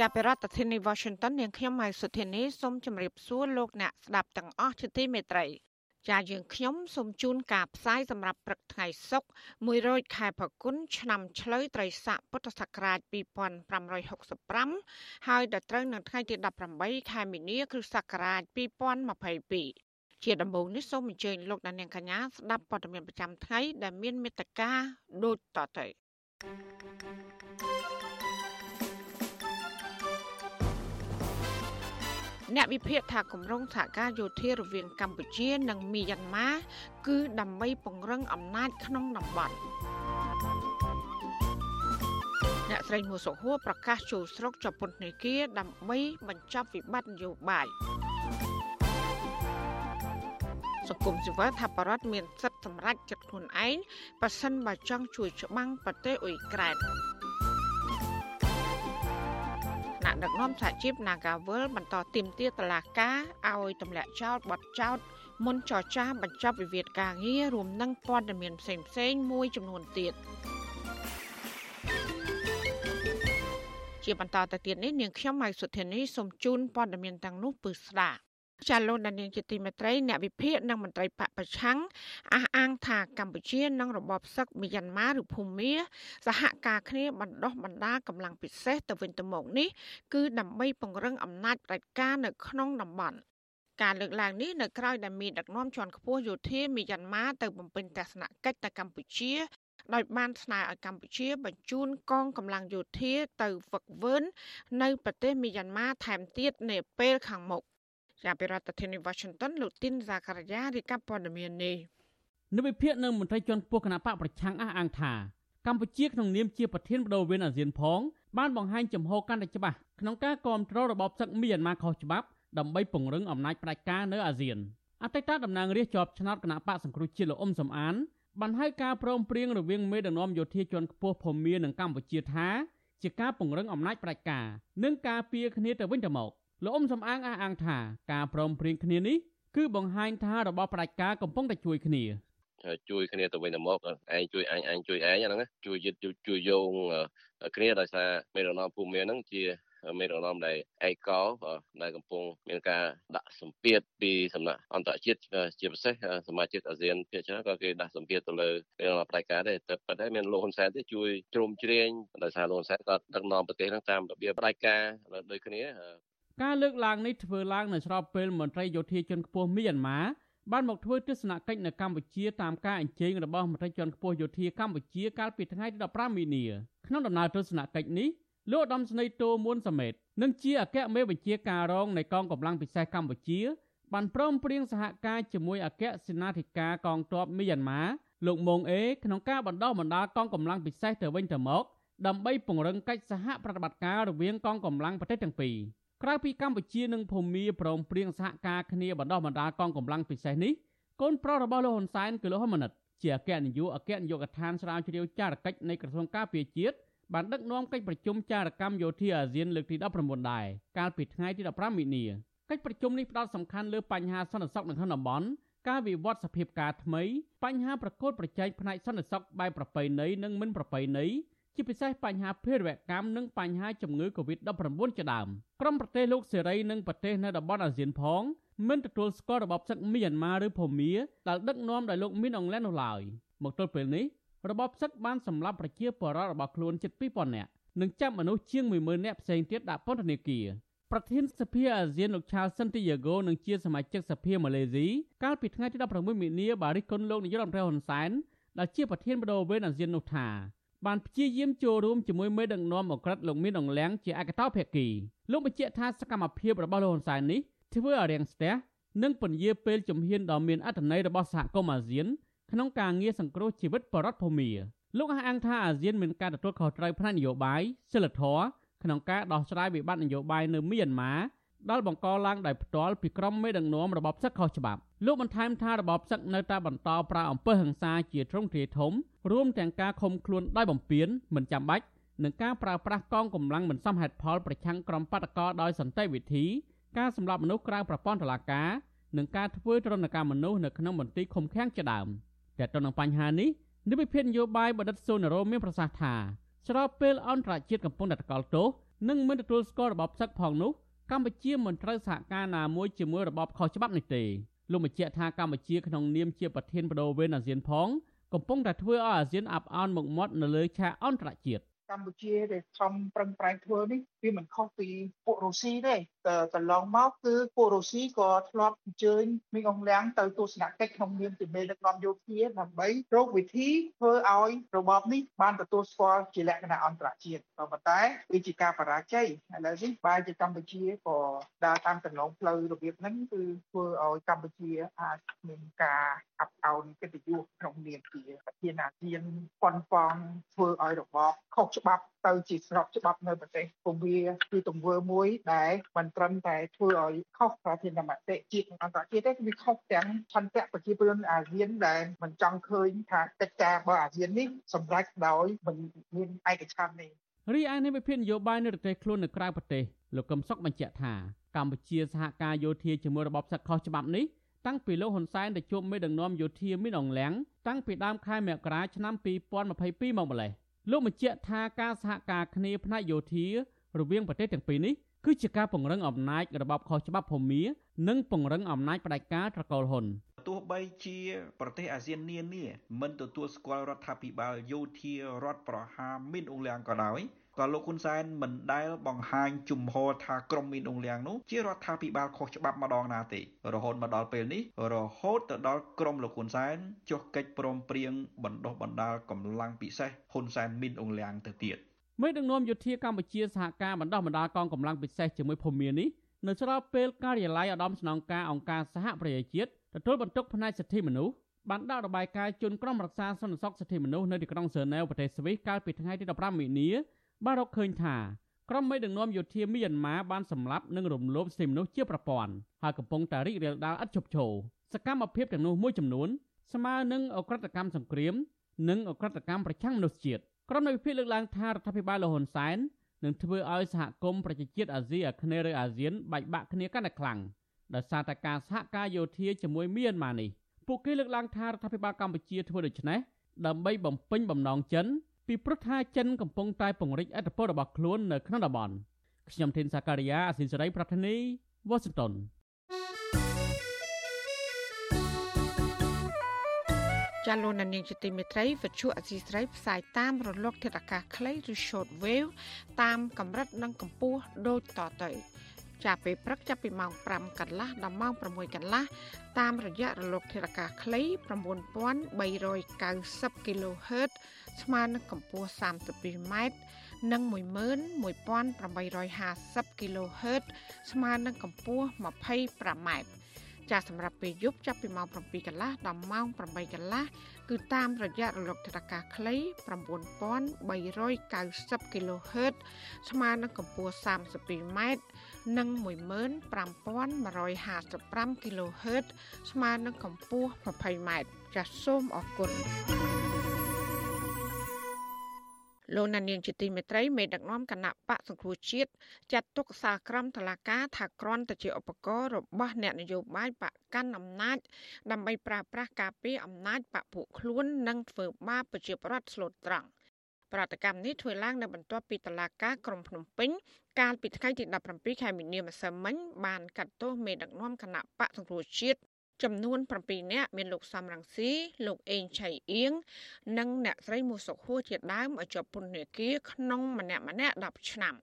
ជាប្រធានាធិបតី Washington នាងខ្ញុំម៉ៃសុធានីសូមជម្រាបសួរលោកអ្នកស្ដាប់ទាំងអស់ជាទីមេត្រីចាយើងខ្ញុំសូមជូនការផ្សាយសម្រាប់ព្រឹកថ្ងៃសុក្រ100ខែផល្គុនឆ្នាំឆ្លូវត្រីស័កពុទ្ធសករាជ2565ហើយដល់ត្រូវនៅថ្ងៃទី18ខែមីនាគ្រិស្តសករាជ2022ជាដំបូងនេះសូមអញ្ជើញលោកអ្នកនាងកញ្ញាស្ដាប់ព័ត៌មានប្រចាំថ្ងៃដែលមានមេត្តាដូចតទៅ អ្នកវិភាគថាគម្រោងសហការយោធារវាងកម្ពុជានិងមីយ៉ាន់ម៉ាគឺដើម្បីពង្រឹងអំណាចក្នុងតំបន់អ្នកស្រីមួសុហួរប្រកាសចូលស្រុកជាពន្ធនាគារដើម្បីបញ្ចប់វិបត្តិនយោបាយសង្គមស៊ីវិលថាបរដ្ឋមានសិទ្ធិសម្រេចចិត្តខ្លួនឯងប៉ះសិនបើចង់ជួយច្បាំងប្រទេសអ៊ុយក្រែន ថ្នាក់ដឹកនាំសហជីព Nagawal បន្តទាមទារតឡាការឲ្យទម្លាក់ចោលបទចោតមុនចរចាបញ្ចប់វិវាទការងាររួមនឹងព័ត៌មានផ្សេងៗមួយចំនួនទៀតជាបន្តទៅទៀតនេះនាងខ្ញុំម៉ៃសុធានីសូមជូនព័ត៌មានទាំងនោះពឺស្ដាប់ ចាលោកដានៀងជាទីមេត្រីអ្នកវិភាគនិងមន្ត្រីបពប្រឆាំងអះអាងថាកម្ពុជានិងរបបសឹកមីយ៉ាន់ម៉ាឬភូមាសហការគ្នាបណ្ដោះបណ្ដាលកម្លាំងពិសេសទៅវិញទៅមកនេះគឺដើម្បីពង្រឹងអំណាចផ្ដាច់ការនៅក្នុងតំបន់ការលើកឡើងនេះនៅក្រៅដែលមានដឹកនាំជាន់ខ្ពស់យោធាមីយ៉ាន់ម៉ាទៅបំពេញទស្សនកិច្ចទៅកម្ពុជាដោយបានស្នើឲ្យកម្ពុជាបញ្ជូនកងកម្លាំងយោធាទៅហ្វឹកវើននៅប្រទេសមីយ៉ាន់ម៉ាថែមទៀតនាពេលខាងមុខ ជាប្រធានាធិបតី Washington លោកទីនហ្សាការីយ៉ារាយការណ៍ព័ត៌មាននេះនិវិភាកនៅមន្ត្រីជាន់ខ្ពស់គណៈបកប្រឆាំងអះអាងថាកម្ពុជាក្នុងនាមជាប្រធានបដូវវេនអាស៊ានផងបានបង្ហាញចំហកាន់តែច្បាស់ក្នុងការគ្រប់គ្រងរបបសឹកមីយ៉ាន់ម៉ាខុសច្បាប់ដើម្បីពង្រឹងអំណាចផ្ដាច់ការនៅអាស៊ានអតីតតំណាងរាស្ត្រជាប់ឆ្នោតគណៈបកសង្គ្រោះជាតិលោកអ៊ុំសំអានបានហៅការព្រមព្រៀងរវាងមេដឹកនាំយោធាជាន់ខ្ពស់ភូមានិងកម្ពុជាថាជាការពង្រឹងអំណាចផ្ដាច់ការនិងការពារគ្នាទៅវិញទៅមក លោកអ៊ុំសំអាងអះអាងថាការព្រមព្រៀងគ្នានេះគឺបង្ហាញថារបបផ្ដាច់ការកំពុងតែជួយគ្នាជួយគ្នាទៅវិញទៅមកឯងជួយអញអញជួយឯងហ្នឹងជួយយឹតជួយយោងគ្នាដោយសារមេរណមភូមិហ្នឹងជាមេរណមដែលឯកោដែលកំពុងមានការដាក់សម្ពាធពីសំណាក់អន្តរជាតិជាពិសេសសមាជិកអាស៊ានភាគច្រើនក៏គេដាក់សម្ពាធទៅលើរឿងផ្ដាច់ការដែរតែប៉ុន្តែមានលោកហ៊ុនសែនទេជួយជ្រោមជ្រែងដោយសារលោកហ៊ុនសែនក៏ដឹកនាំប្រទេសហ្នឹងតាមរបៀបផ្ដាច់ការដូចគ្នា ការលើកឡើងនេះធ្វើឡើងនៅស្របពេលមន្ត្រីយោធាជាន់ខ្ពស់មីយ៉ាន់ម៉ាបានមកធ្វើទស្សនកិច្ចនៅកម្ពុជាតាមការអញ្ជើញរបស់មន្ត្រីជាន់ខ្ពស់យោធាកម្ពុជាកាលពីថ្ងៃទី15មីនាក្នុងដំណើរទស្សនកិច្ចនេះលោកឧត្តមស្នេហ៍តូមួនសមេតនិងជាអគ្គមេបញ្ជាការរងនៃកងកម្លាំងពិសេសកម្ពុជាបានព្រមព្រៀងសហការជាមួយអគ្គសេនាធិការកងទ័ពមីយ៉ាន់ម៉ាលោកម៉ុងអេក្នុងការបណ្ដោះបណ្ដាលកងកម្លាំងពិសេសទៅវិញទៅមកដើម្បីពង្រឹងកិច្ចសហប្រតិបត្តិការរវាងកងកម្លាំងប្រទេសទាំងពីរ ក្រៅពីកម្ពុជានិងភូមាព្រមព្រៀងសហការគ្នាបណ្ដោះបណ្ដាលកងកម្លាំងពិសេសនេះកូនប្រុសរបស់លោកហ៊ុនសែនគឺលោកហ៊ុនម៉ាណិតជាអគ្គនាយកអគ្គនាយកដ្ឋានស្រាវជ្រាវចារកិច្ចនៃក្រសួងការពារជាតិបានដឹកនាំកិច្ចប្រជុំចារកម្មយោធាអាស៊ានលើកទី19ដែរកាលពីថ្ងៃទី15មីនាកិច្ចប្រជុំនេះផ្ដោតសំខាន់លើបញ្ហាសន្តិសុខនៅក្នុងតំបន់ការវិវត្តសភាពការថ្មីបញ្ហាប្រកួតប្រជែងផ្នែកសន្តិសុខបែបប្រពៃណីនិងមិនប្រពៃណី ជាពិសេសបញ្ហាភេរវកម្មនិងបញ្ហាជំងឺ Covid-19 ជាដើមក្រុមប្រទេសលោកសេរីនិងប្រទេសនៅតំបន់អាស៊ានផងមិនទទួលស្គាល់របបសឹកមីយ៉ាន់ម៉ាឬភូមាដែលដឹកនាំដោយលោកមីនអងឡែននោះឡើយមកទល់ពេលនេះរបបសឹកបានសម្លាប់ប្រជាពលរដ្ឋរបស់ខ្លួនជិត2000នាក់និងចាប់មនុស្សជាង10000នាក់ផ្សេងទៀតដាក់ពន្ធនាគារប្រធានសភាអាស៊ានលោកឆាលសិនទីយ៉ាហ្គោនិងជាសមាជិកសភាម៉ាឡេស៊ីកាលពីថ្ងៃទី16មីនាបានរិះគន់លោកនាយករដ្ឋមន្ត្រីហ៊ុនសែនដែលជាប្រធានបដូវវេនអាស៊ាននោះថា បានព្យាយាមចូលរួមជាមួយមេដឹកនាំអក្រិតលោកមានអង្លាំងជាឯកតោភាគីលោកបញ្ជាក់ថាសកម្មភាពរបស់លោកហ៊ុនសែននេះធ្វើឲ្យរាំងស្ទះនិងពន្យាពេលជំហានដ៏មានអត្ថន័យរបស់សហគមន៍អាស៊ានក្នុងការងារសង្គ្រោះជីវិតបរតភូមាលោកអះអាងថាអាស៊ានមានការទទួលខុសត្រូវផ្នែកនយោបាយសិលធម៌ក្នុងការដោះស្រាយវិបត្តិនយោបាយនៅមីយ៉ាន់ម៉ាដែលបង្កឡើងដោយផ្ទាល់ពីក្រុមមេដឹកនាំរបបសឹកខុសច្បាប់ លោកបន្ថែមថារបបសឹកនៅតែបន្តប្រើអំពើហិង្សាជាទ្រង់ទ្រាយធំរួមទាំងការឃុំខ្លួនដោយបំពានមិនចាំបាច់និងការប្រើប្រាស់កងកម្លាំងមិនសមហេតុផលប្រឆាំងក្រុមបាតកោដោយសន្តិវិធីការសម្លាប់មនុស្សក្រៅប្រព័ន្ធតុលាការនិងការធ្វើទរណកម្មមនុស្សនៅក្នុងមន្ទីរឃុំឃាំងជាដើមតែទៅនឹងបញ្ហានេះនិវិភាននយោបាយបណ្ឌិតស៊ូណារ៉ូមានប្រសាសន៍ថាស្របពេលអន្តរជាតិកំពុងតែតកល់ទោសនិងមិនទទួលស្គាល់របបសឹកផងនោះកម្ពុជាមិនត្រូវសហការណាមួយជាមួយរបបខុសច្បាប់នេះទេ លោកបញ្ជាក់ថាកម្ពុជាក្នុងនាមជាប្រធានបដូវវេនអាស៊ានផង កំពុងតែធ្វើឲ្យអាស៊ានអាប់អោនមុខមាត់នៅលើឆាកអន្តរជាតិ កម្ពុជាដែលខំប្រឹងប្រែងធ្វើនេះវាមិនខុសពីពួករុស្ស៊ីទេតែកន្លងមកគឺពួករុស្ស៊ីក៏ធ្លាប់អញ្ជើញមីងអងលៀងទៅទស្សនកិច្ចក្នុងនាមជាមេដឹកនាំយោធាដើម្បីរកវិធីធ្វើឲ្យរបបនេះបានទទួលស្គាល់ជាលក្ខណៈអន្តរជាតិក៏ប៉ុន្តែវាជាការបរាជ័យឥឡូវនេះបែរជាកម្ពុជាក៏ដើរតាមចំណងផ្លូវរបៀបហ្នឹងគឺធ្វើឲ្យកម្ពុជាអាចមានការអាប់អោនកិត្តិយសក្នុងនាមជាប្រធានអាស៊ានប៉ុនប៉ងធ្វើឲ្យរបបខុសច្បាប់ទៅជាស្របច្បាប់នៅប្រទេសពវាគឺទង្វើមួយដែលមិនត្រឹមតែធ្វើឲ្យខុសប្រធានមតិជាតិអន្តរជាតិទេវាខុសទាំងឆន្ទៈប្រជាពលរដ្ឋអាស៊ានដែលមិនចង់ឃើញថាកិច្ចការរបស់អាស៊ាននេះសម្រេចដោយមិនមានឯកច្ឆន្ទនេះរីឯនៃវិភាគនយោបាយនៅប្រទេសខ្លួននៅក្រៅប្រទេសលោកកឹមសុខបញ្ជាក់ថាកម្ពុជាសហការយោធាជាមួយរបបសឹកខុសច្បាប់នេះតាំងពីលោកហ៊ុនសែនទៅជួបមេដឹកនាំយោធាមីនអងលៀងតាំងពីដើមខែមករាឆ្នាំ2022មកម្លេះ លោកបញ្ជាក់ថាការសហការគ្នាផ្នែកយោធារវាងប្រទេសទាំងពីរនេះគឺជាការពង្រឹងអំណាចរបបខុសច្បាប់ភូមានិងពង្រឹងអំណាចផ្ដាច់ការត្រកូលហ៊ុនទោះបីជាប្រទេសអាស៊ាននានាមិនទទួលស្គាល់រដ្ឋាភិបាលយោធារដ្ឋប្រហារមីនអ៊ុងលៀងក៏ដោយ ក៏លោកហ៊ុនសែនមិនដែលបង្ហាញជំហរថាក្រមមីនអ៊ុងលៀងនោះជារដ្ឋាភិបាលខុសច្បាប់ម្ដងណាទេរហូតមកដល់ពេលនេះរហូតទៅដល់ក្រមលោកហ៊ុនសែនចុះកិច្ចព្រមព្រៀងបណ្ដុះបណ្ដាលកម្លាំងពិសេសហ៊ុនសែនមីនអ៊ុងលៀងទៅទៀតមេដឹកនាំយោធាកម្ពុជាសហការបណ្ដុះបណ្ដាលកងកម្លាំងពិសេសជាមួយភូមានេះនៅស្របពេលការិយាល័យឧត្តមស្នងការអង្គការសហប្រជាជាតិទទួលបន្ទុកផ្នែកសិទ្ធិមនុស្សបានដាក់របាយការណ៍ជូនក្រុមរក្សាសន្តិសុខសិទ្ធិមនុស្សនៅទីក្រុងសឺណែវប្រទេសស្វីសកាលពីថ្ងៃទី15មីនា បានរកឃើញថាក្រុមមេដឹកនាំយោធាមីយ៉ាន់ម៉ាបានសម្លាប់និងរំលោភសិទ្ធិមនុស្សជាប្រព័ន្ធហើយកំពុងតែរីករាលដាលឥតឈប់ឈរសកម្មភាពទាំងនោះមួយចំនួនស្មើនឹងអក្រិតកម្មសង្គ្រាម និងអក្រិតកម្មប្រឆាំងមនុស្សជាតិក្រុមនៃវិភាគលើកឡើងថារដ្ឋាភិបាលលហ៊ុនសែននឹងធ្វើឲ្យសហគមន៍ប្រជាជាតិអាស៊ីអាគ្នេយ៍ឬអាស៊ានបែកបាក់គ្នាកាន់តែខ្លាំងដោយសារតែការសហការយោធាជាមួយមីយ៉ាន់ម៉ានេះពួកគេលើកឡើងថារដ្ឋាភិបាលកម្ពុជាធ្វើដូច្នេះដើម្បីបំពេញបំណងចិន ពីព្រោះថាចិនកំពុងតែពង្រីកអធិបតេយ្យរបស់ខ្លួននៅក្នុងតំបន់ខ្ញុំធីនសាការីយ៉ាអស៊ីសេរីប្រធានីវ៉ាស៊ីនតោនចាលោកនាងជាទីមេត្រីវិទ្យុអសីស្រីផ្សាយតាមរលកធាតុអាកាសខ្លីឬ short wave តាមកម្រិតនិងកម្ពស់ដូចតទៅចាប់ពេលព្រឹកចាប់ពីម៉ោង5កន្លះដល់ម៉ោង6កន្លះតាមរយៈរលកធាតុអាកាសខ្លី9390 kHz ស្មើនឹងកម្ពស់ 32m និង11850 kHz ស្មើនឹងកម្ពស់ 25m ចាសម្រាប់ពេលយប់ចាប់ពីម៉ោង7កន្លះដល់ម៉ោង8កន្លះគឺតាមរយៈរលកធាតុអាកាសខ្លី9390 kHz ស្មើនឹងកម្ពស់ 32m និង15155 kHz ស្មើនឹងកម្ពស់ 20m ចាសសូមអរគុណ លោកណានៀងជាទីមេត្រីមេដឹកនាំគណៈបកសង្គ្រោះជាតិចាត់ទុកសារក្រមតឡាកាថាគ្រាន់តែជាឧបករណ៍របស់អ្នកនយោបាយបកកាន់អំណាច ដើម្បីប្រើប្រាស់ការពារអំណាចបកពួកខ្លួននិងធ្វើបាបប្រជាប្រដ្ឋស្លូតត្រង់ប្រតិកម្មនេះធ្វើឡើងនៅបន្ទាប់ពីតឡាកាក្រុងភ្នំពេញកាលពីថ្ងៃទី17ខែមីនាម្សិលមិញបានកាត់ទោសមេដឹកនាំគណៈបកសង្គ្រោះជាតិ ចំនួន7នាក់មានលោកសំរងស៊ីលោកអេងឆៃអៀងនិងអ្នកស្រីមូសុខហួរជាដើមឲ្យជាប់ពន្ធនាគារក្នុងម្នាក់ម្នាក់10ឆ្នាំ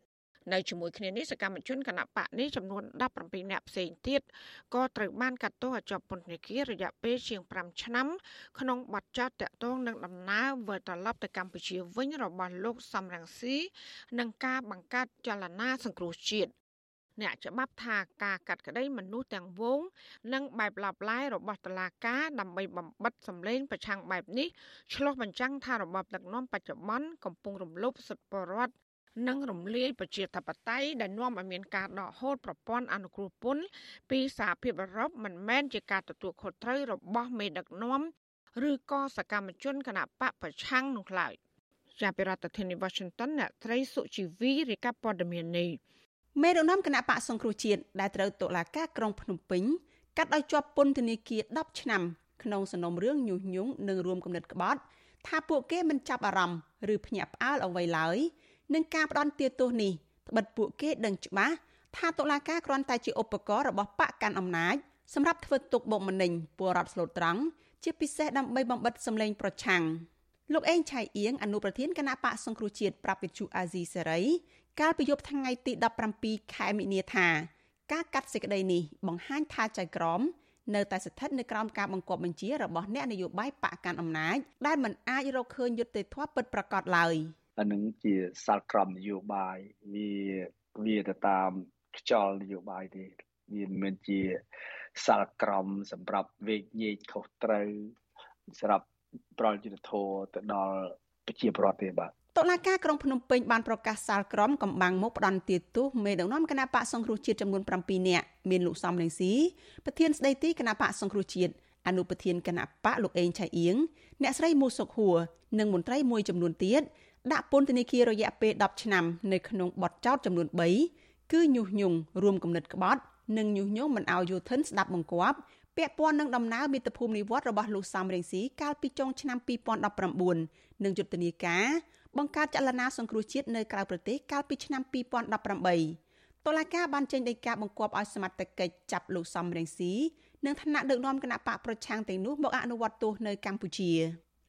នៅជាមួយគ្នានេះសកម្មជនគណៈបកនេះចំនួន17នាក់ផ្សេងទៀតក៏ត្រូវបានកាត់ទោសឲ្យជាប់ពន្ធនាគាររយៈពេលជាង5ឆ្នាំក្នុងបទចោទតាក់ទងនឹងដំណើរវិលត្រឡប់ទៅកម្ពុជាវិញរបស់លោកសំរងស៊ីនិងការបង្កើតចលនាសង្គ្រោះជាតិ អ្នកច្បាប់ថាការកាត់ក្តីមនុស្សទាំងវង និងបែបឡាប់ឡាយរបស់តឡាការដើម្បីបំបិតសម្លេងប្រឆាំងបែបនេះឆ្លោះបញ្ចាំងថារបបដឹកនាំបច្ចុប្បន្នកំពុងរំលោភសិទ្ធិពលរដ្ឋនិងរំលាយប្រជាធិបតេយ្យដែលនាំឲ្យមានការដកហូតប្រព័ន្ធអនុគ្រោះពន្ធពីសហភាពអឺរ៉ុបមិនមែនជាការទទួលខុសត្រូវរបស់មេដឹកនាំឬក៏សកម្មជនគណបកប្រឆាំងនោះឡើយជាប្រធានាធិបតី Washington អ្នកត្រីសុជីវីរាយការណ៍ព័ត៌មាននេះ មេដឹកនាំគណៈបកសង្គ្រោះជាតិដែលត្រូវតុលាការក្រុងភ្នំពេញកាត់ឲ្យជាប់ពន្ធនាគារ10ឆ្នាំក្នុងសំណុំរឿងញុះញង់និងរួមគំនិតក្បត់ ថាពួកគេមិនចាប់អារម្មណ៍ឬភ្ញាក់ផ្អើលអ្វីឡើយនឹងការផ្ដន់ទាទោសនេះត្បិតពួកគេដឹងច្បាស់ថាតុលាការគ្រាន់តែជាឧបករណ៍របស់បកកាន់អំណាចសម្រាប់ធ្វើទុកបុកម្នេញពលរដ្ឋស្លូតត្រង់ជាពិសេសដើម្បីបំបិតសម្លេងប្រឆាំងលោកអេងឆៃអៀងអនុប្រធានគណៈបកសង្គ្រោះជាតិប្រាប់វិទ្យុអាស៊ីសេរី កាលពីយប់ថ្ងៃទី17ខែមិនិនាថាការកាត់សេចក្តីនេះបង្ហាញថាចៅក្រមនៅតែស្ថិតនៅក្រោមការបង្គាប់បញ្ជារបស់អ្នកនយោបាយបកកាន់អំណាចដែលមិនអាចរកឃើញយុត្តិធម៌ពិតប្រាកដឡើយអានឹងជាសាលក្រមនយោបាយវាវាទៅតាមខ្យល់នយោបាយទេវាមិនមែនជាសាលក្រមសម្រាប់វេកញែកខុសត្រូវសម្រាប់ប្រលយុទ្ធធរទៅដល់ប្រជាពលរដ្ឋទេបាទ តុលាការក្រុងភ្នំពេញបានប្រកាសសាលក្រមកំបាំងមុខផ្ដន្ទាទោសមេដឹកនាំគណៈបកសង្គ្រោះជាតិចំនួន7នាក់មានលោកសំរងស៊ីប្រធានស្ដីទីគណៈបកសង្គ្រោះជាតិអនុប្រធានគណៈបកលោកអេងឆៃអៀងអ្នកស្រីមូសុកហួរនិងមន្ត្រីមួយចំនួនទៀតដាក់ពន្ធនាគាររយៈពេល10ឆ្នាំនៅក្នុងបទចោទចំនួន3គឺញុះញង់រួមគំនិតក្បត់ និងញុះញង់មិនឲ្យយោធិនស្ដាប់បង្គាប់ពាក់ព័ន្ធនឹងដំណើរមាតុភូមិនិវត្តរបស់លោកសំរងស៊ីកាលពីចុងឆ្នាំ2019និងយុទ្ធនាការ បង្កើតចលនាសង្គ្រោះជាតិនៅក្រៅប្រទេសកាលពីឆ្នាំ2018តុលាការបានចេញដីកាបង្គាប់ឲ្យសមត្ថកិច្ចចាប់លោកសំរងស៊ីនិងថ្នាក់ដឹកនាំគណៈបកប្រឆាំងទាំងនោះមកអនុវត្តទោសនៅកម្ពុជា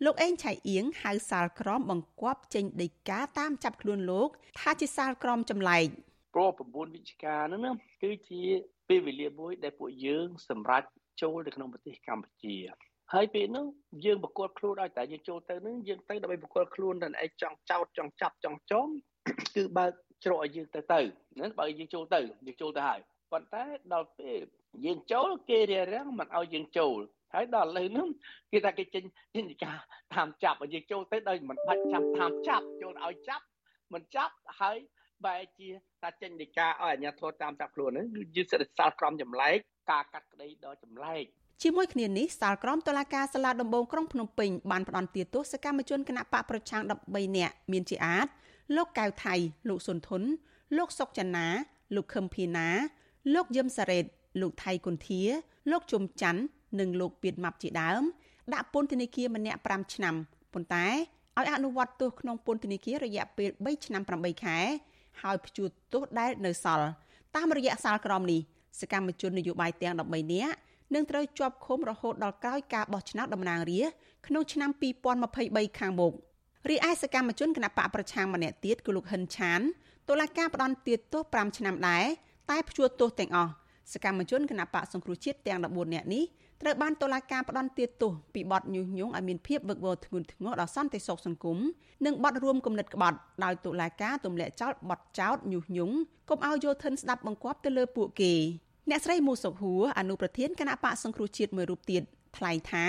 លោកអេងឆៃអៀងហៅសាលក្រមបង្គាប់ចេញដីកាតាមចាប់ខ្លួនលោក ថាជាសាលក្រមចម្លែកព្រោះ9វិច្ឆិកាហ្នឹងណាគឺជាពេលវេលាមួយដែលពួកយើងសម្រាប់ចូលទៅក្នុងប្រទេសកម្ពុជា ហើយពេលនោះយើងបកគលខ្លួនឲ្យតែយើងចូលទៅនឹងយើងទៅដើម្បីបកគលខ្លួនតែឯងចង់ចោតចង់ចាប់ចង់ចងគឺបើកច្រកឲ្យយើងទៅទៅហ្នឹងបើយើងចូលទៅយើងចូលទៅហើយប៉ុន្តែដល់ពេលយើងចូលគេរារាំងមិនឲ្យយើងចូលហើយដល់ឥឡូវហ្នឹងគេថាគេចេញចេញការតាមចាប់ឲ្យយើងចូលទៅដោយមិនបាច់ចាំតាមចាប់ចូលឲ្យចាប់មិនចាប់ហើយបែរជាថាចេញដីកាឲ្យអាជ្ញាធរតាមចាប់ខ្លួនហ្នឹងគឺយើងសិទ្ធិសាលក្រមចម្លែកការកាត់ក្តីដល់ចម្លែក ជាមួយគ្នានេះសាលក្រមតុលាការសាលាដំបងក្រុងភ្នំពេញបានផ្តន្ទាទោសសកម្មជនគណៈបកប្រឆាំង13នាក់មានជាអាចលោកកៅថៃ លោកសុនធុនលោកសុកចនាលោកខឹមភីណា លោកយឹមសារ៉េតលោកថៃគុន្ធា លោកជុំច័ន្ទនិងលោកពៀតម៉ាប់ជាដើម ដាក់ពន្ធនាគារម្នាក់5ឆ្នាំប៉ុន្តែឲ្យអនុវត្តទោសក្នុងពន្ធនាគាររយៈពេល3ឆ្នាំ8ខែហើយព្យួរទោសដែលនៅសល់តាមរយៈសាលក្រមនេះសកម្មជននយោបាយទាំង13នាក់ នឹងត្រូវជាប់ឃុំរហូតដល់ក្រោយការបោះឆ្នោតតំណាងរាស្ត្រក្នុងឆ្នាំ2023ខាងមុខរីឯសកម្មជនគណបកប្រឆាំងម្នាក់ទៀតគឺលោកហិនឆានតុលាការផ្ដន្ទាទោស5ឆ្នាំដែរតែព្យួរទោសទាំងអស់សកម្មជនគណបកសង្គ្រោះជាតិទាំង14នាក់នេះត្រូវបានតុលាការផ្ដន្ទាទោសពីបទញុះញង់ឲ្យមានភាពវឹកវរធ្ងន់ធ្ងរដល់សន្តិសុខសង្គមនិងបទរួមគំនិតក្បត់ដោយតុលាការទម្លាក់ចោលបទចោទញុះញង់កុំឲ្យយោធិនស្ដាប់បង្គាប់ទៅលើពួកគេ អ្នកស្រីមូសុកហួរអនុប្រធានគណៈបកសង្គ្រោះជាតិមួយរូបទៀតថ្លែងថា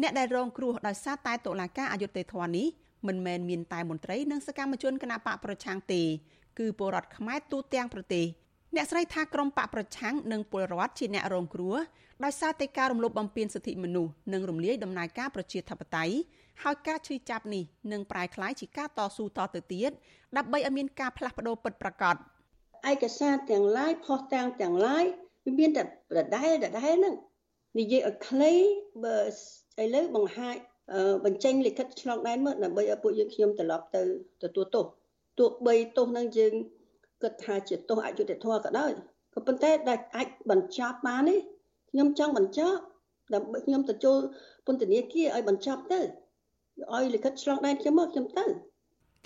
អ្នកដែលរងគ្រោះដោយសារតែតុលាការអយុត្តិធម៌នេះមិនមែនមានតែមន្ត្រីនិងសកម្មជនគណៈបកប្រឆាំងទេគឺពលរដ្ឋខ្មែរទូទាំងប្រទេសអ្នកស្រីថាក្រមបកប្រឆាំងនិងពលរដ្ឋជាអ្នករងគ្រោះដោយសារតែការរំលោភបំពានសិទ្ធិមនុស្សនិងរំលាយដំណើរការប្រជាធិបតេយ្យហើយការឈឺចាប់នេះនឹងប្រែក្លាយជាការតស៊ូតទៅទៀតដើម្បីឲ្យមានការផ្លាស់ប្តូរពិតប្រាកដ ឯកសារទាំងឡាយផុសតាំងទាំងឡាយវាមានតែដដែលដដែលហ្នឹងនិយាយឲ្យខ្លីបើឥឡូវបង្ហាញបញ្ចេញលិខិតឆ្លងដែនមកដើម្បីឲ្យពួកយើងខ្ញុំត្រឡប់ទៅទទួលទោសទោះបីទោសនឹងយើងគិតថាជាទោសអយុត្តិធម៌ក៏ដោយក៏ប៉ុន្តែដែលអាចបញ្ចប់បាននេះខ្ញុំចង់បញ្ចប់ដើម្បីខ្ញុំទៅចូលពន្ធនាគារឲ្យបញ្ចប់ទៅឲ្យលិខិតឆ្លងដែនខ្ញុំមកខ្ញុំទៅ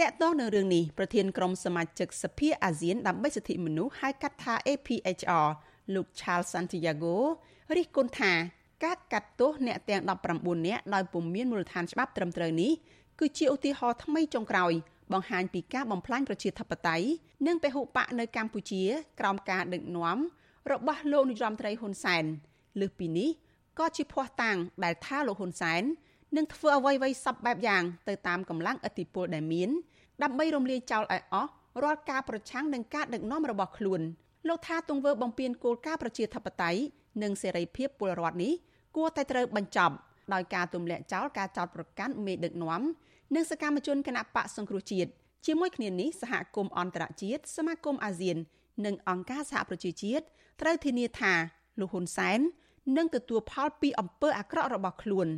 តកតងនឹងរឿងនេះប្រធានក្រុមសមាជិកសភាអាស៊ានដើម្បីសិទ្ធិមនុស្សហៅកាត់ថា APHR លោក Charles Santiago រិះគន់ថាការកាត់ទោសអ្នកទាំង19នាក់ដោយពុំមានមូលដ្ឋានច្បាប់ត្រឹមត្រូវនេះគឺជាឧទាហរណ៍ថ្មីចុងក្រោយបង្ហាញពីការបំផ្លាញប្រជាធិបតេយ្យនិងពហុបកនៅកម្ពុជា ក្រោមការដឹកនាំរបស់លោកនាយរដ្ឋមន្ត្រីហ៊ុនសែនលើសពីនេះក៏ជាភ័ស្តុតាងដែលថាលោកហ៊ុនសែន នឹងធ្វើអ្វីៗសពបែបយ៉ាងទៅតាមកម្លាំងឥទ្ធិពលដែលមានដើម្បីរំលាយចោលឲ្យអស់រាល់ការប្រឆាំងនឹងការដឹកនាំរបស់ខ្លួនលោកថាទង្វើបំពានគោលការណ៍ប្រជាធិបតេយ្យនិងសេរីភាពពលរដ្ឋនេះគួរតែត្រូវបញ្ចប់ដោយការទម្លាក់ចោលការចោទប្រកាន់មេដឹកនាំនិងសកម្មជនគណបកសង្គ្រោះជាតិជាមួយគ្នានេះសហគមន៍អន្តរជាតិសមាគមអាស៊ាន និងអង្គការសហប្រជាជាតិត្រូវធានាថាលោកហ៊ុនសែននឹងទទួលផលពីអំពើអាក្រក់របស់ខ្លួន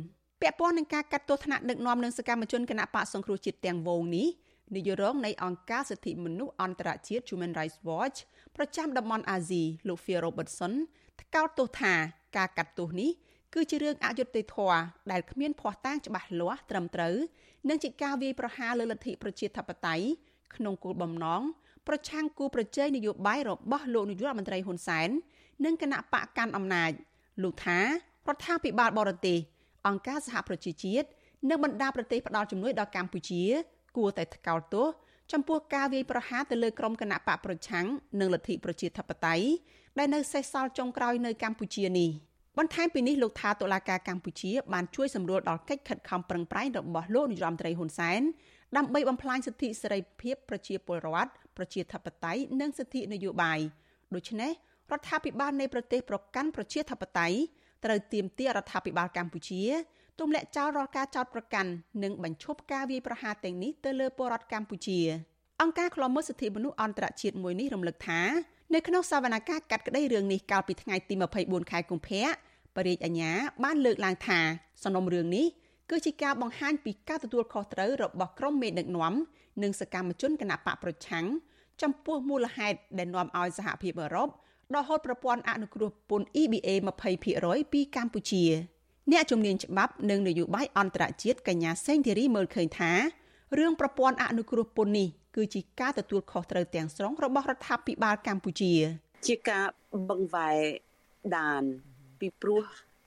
ពាក់ព័ន្ធនឹងការកាត់ទោសថ្នាក់ដឹកនាំនិងសកម្មជនគណបកសង្គ្រោះជាតិទាំងវងនេះនាយករងនៃអង្គការសិទ្ធិមនុស្សអន្តរជាតិ Human Rights Watch ប្រចាំតំបន់អាស៊ីលោក Phil Robertson ថ្កោលទោសថាការកាត់ទោសនេះគឺជារឿងអយុត្តិធម៌ដែលគ្មានភ័ស្តុតាងច្បាស់លាស់ត្រឹមត្រូវនិងជាការវាយប្រហារលើលទ្ធិប្រជាធិបតេយ្យក្នុងគោលបំណងប្រឆាំងគូប្រជែងនយោបាយរបស់លោកនាយករដ្ឋមន្ត្រីហ៊ុនសែននិងគណៈបកកាន់អំណាចលោកថារដ្ឋាភិបាលបរទេស អង្គការសហប្រជាជាតិនិងបណ្ដាប្រទេសផ្ដល់ជំនួយដល់កម្ពុជា គួរតែថ្កោលទោសចំពោះការវាយប្រហារទៅលើក្រុមគណៈបកប្រឆាំងនិងលទ្ធិប្រជាធិបតេយ្យដែលនៅសេសសល់ចុងក្រោយនៅកម្ពុជានេះបន្ថែមពីនេះលោកថាតុលាការកម្ពុជាបានជួយសម្រួលដល់កិច្ចខិតខំប្រឹងប្រែងរបស់លោកនាយរដ្ឋមន្ត្រីហ៊ុនសែនដើម្បីបំផ្លាញសិទ្ធិសេរីភាពប្រជាពលរដ្ឋប្រជាធិបតេយ្យនិងសិទ្ធិនយោបាយដូច្នេះរដ្ឋាភិបាលនៃប្រទេសប្រកាន់ប្រជាធិបតេយ្យ ត្រូវទាមទាររដ្ឋាភិបាលកម្ពុជាទម្លាក់ចោលរាល់ការចោទប្រកាន់និងបញ្ឈប់ការវាយប្រហារទាំងនេះទៅលើពលរដ្ឋកម្ពុជាអង្គការឃ្លាំមើលសិទ្ធិមនុស្សអន្តរជាតិមួយនេះរំលឹកថានៅក្នុងសវនកម្មកាត់ក្តីរឿងនេះកាលពីថ្ងៃទី24ខែកុម្ភៈបរិយាអាញាបានលើកឡើងថាសំណុំរឿងនេះគឺជាការបង្ហាញពីការទទួលខុសត្រូវរបស់ក្រុមមេដឹកនាំនិងសកម្មជនគណបកប្រឆាំងចំពោះមូលហេតុដែលនាំឲ្យសហភាពអឺរ៉ុប ដកហូតប្រព័ន្ធអនុគ្រោះពន្ធ EBA 20%ពីកម្ពុជា អ្នកជំនាញច្បាប់និងនយោបាយអន្តរជាតិកញ្ញាសេងធីរីមើលឃើញថារឿងប្រព័ន្ធអនុគ្រោះពន្ធនេះគឺជាការទទួលខុសត្រូវទាំងស្រុងរបស់រដ្ឋាភិបាលកម្ពុជា ជាការបង្វែរដានពីព្រោះ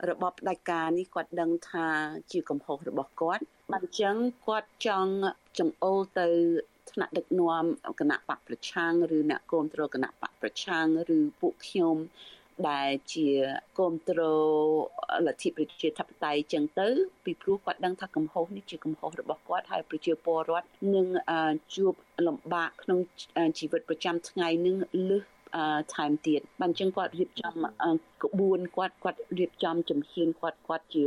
របបផ្ដាច់ការនេះគាត់ដឹងថាជាកំហុសរបស់គាត់បានអញ្ចឹងគាត់ចង់ចង្អុលទៅ ថ្នាក់ដឹកនាំគណៈបកប្រឆាំងឬអ្នកគ្រប់គ្រងគណៈបកប្រឆាំងឬពួកខ្ញុំដែលជាគ្រប់គ្រងលទ្ធិប្រជាធិបតេយ្យចឹងទៅ ពីព្រោះគាត់ដឹងថាកំហុសនេះជាកំហុសរបស់គាត់ហើយប្រជាពលរដ្ឋនឹងជួបលំបាកក្នុងជីវិតប្រចាំថ្ងៃនឹងលឹះថែមទៀតបានអញ្ចឹងគាត់រៀបចំក្បួនគាត់គាត់រៀបចំជំហានគាត់គាត់ជា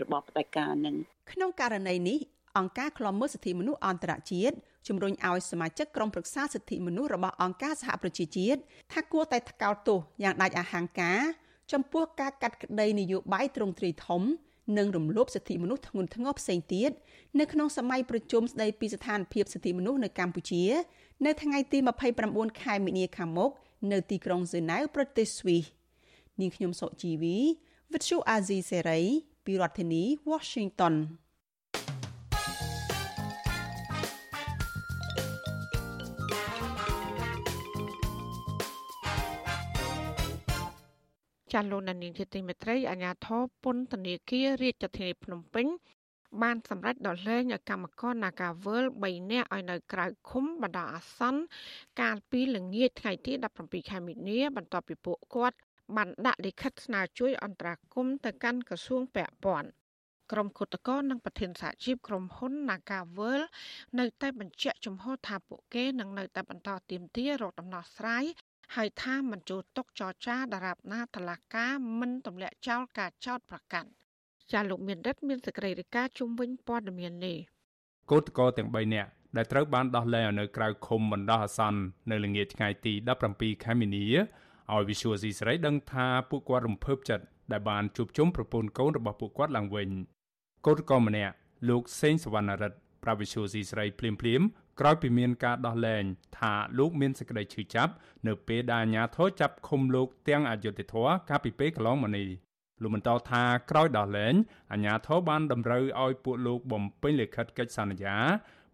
របបផ្ដាច់ការនឹងក្នុងករណីនេះ អង្គការឃ្លាំមើលសិទ្ធិមនុស្សអន្តរជាតិជំរុញឲ្យសមាជិកក្រុមប្រឹក្សាសិទ្ធិមនុស្សរបស់អង្គការសហប្រជាជាតិថាគួរតែថ្កោលទោសយ៉ាងដាច់អហង្ការចំពោះការកាត់ក្តីនយោបាយត្រង់ទ្រីធំនិងរំលោភសិទ្ធិមនុស្សធ្ងន់ធ្ងរផ្សេងទៀតនៅក្នុងសម័យប្រជុំស្តីពីស្ថានភាពសិទ្ធិមនុស្សនៅកម្ពុជា នៅថ្ងៃទី29ខែមីនាខាងមុខនៅទីក្រុងហ្សឺណែវប្រទេសស្វីសនាងខ្ញុំសុជីវីវិទ្យុអាស៊ីសេរីពីរដ្ឋធានី Washington ចាលោកនានីជាទីមេត្រីអាញាធរពន្ធនាគាររាជធានីភ្នំពេញបានសម្រេចដល់លែងឲ្យកម្មករ Nagavel 3នាក់ឲ្យនៅក្រៅឃុំបណ្ដោះអាសន្នកាលពីល្ងាចថ្ងៃទី17ខែមីនាបន្ទាប់ពីពួកគាត់បានដាក់លិខិតស្នើជួយអន្តរាគមន៍ទៅកាន់ក្រសួងពាក់ព័ន្ធក្រុមគឧតកោនិងប្រធានសហជីពក្រុមហ៊ុន Nagavel នៅតែបញ្ជាក់ចំហថាពួកគេនឹងនៅតែបន្តទៀមទារកដំណោះស្រាយ ហើយថាមិនចូលតុចរចាដរាបណាតឡាកាមិនទម្លាក់ចោលការចោតប្រកាន់ចាលោកមានរិទ្ធមានសេចក្តីរាយការណ៍ជុំវិញព័ត៌មាននេះកោតកោទាំង3នាក់ដែលត្រូវបានដោះលែងនៅក្រៅឃុំបណ្ដោះអាសន្ននៅល្ងាចថ្ងៃទី17ខែមីនាឲ្យវិសុវស៊ីស្រីដឹងថាពួកគាត់រំភើបចិត្តដែលបានជួបជុំប្រពន្ធកូនរបស់ពួកគាត់ឡើងវិញកោតកោម្នាក់លោកសេងសវណ្ណរិទ្ធ ប្រាវិសុវស៊ីស្រីភ្លាមភ្លាមក្រោយពីមានការដោះលែងថាលោកមានសេចក្តីឈឺចាប់ នៅពេលដែលអាជ្ញាធរចាប់ឃុំលោកទាំងអយុធធរកាលពីពេលកន្លងមកនេះលោកបន្តថាក្រោយដោះលែងអាជ្ញាធរបានតម្រូវឲ្យពួកលោកបំពេញលិខិតកិច្ចសន្យា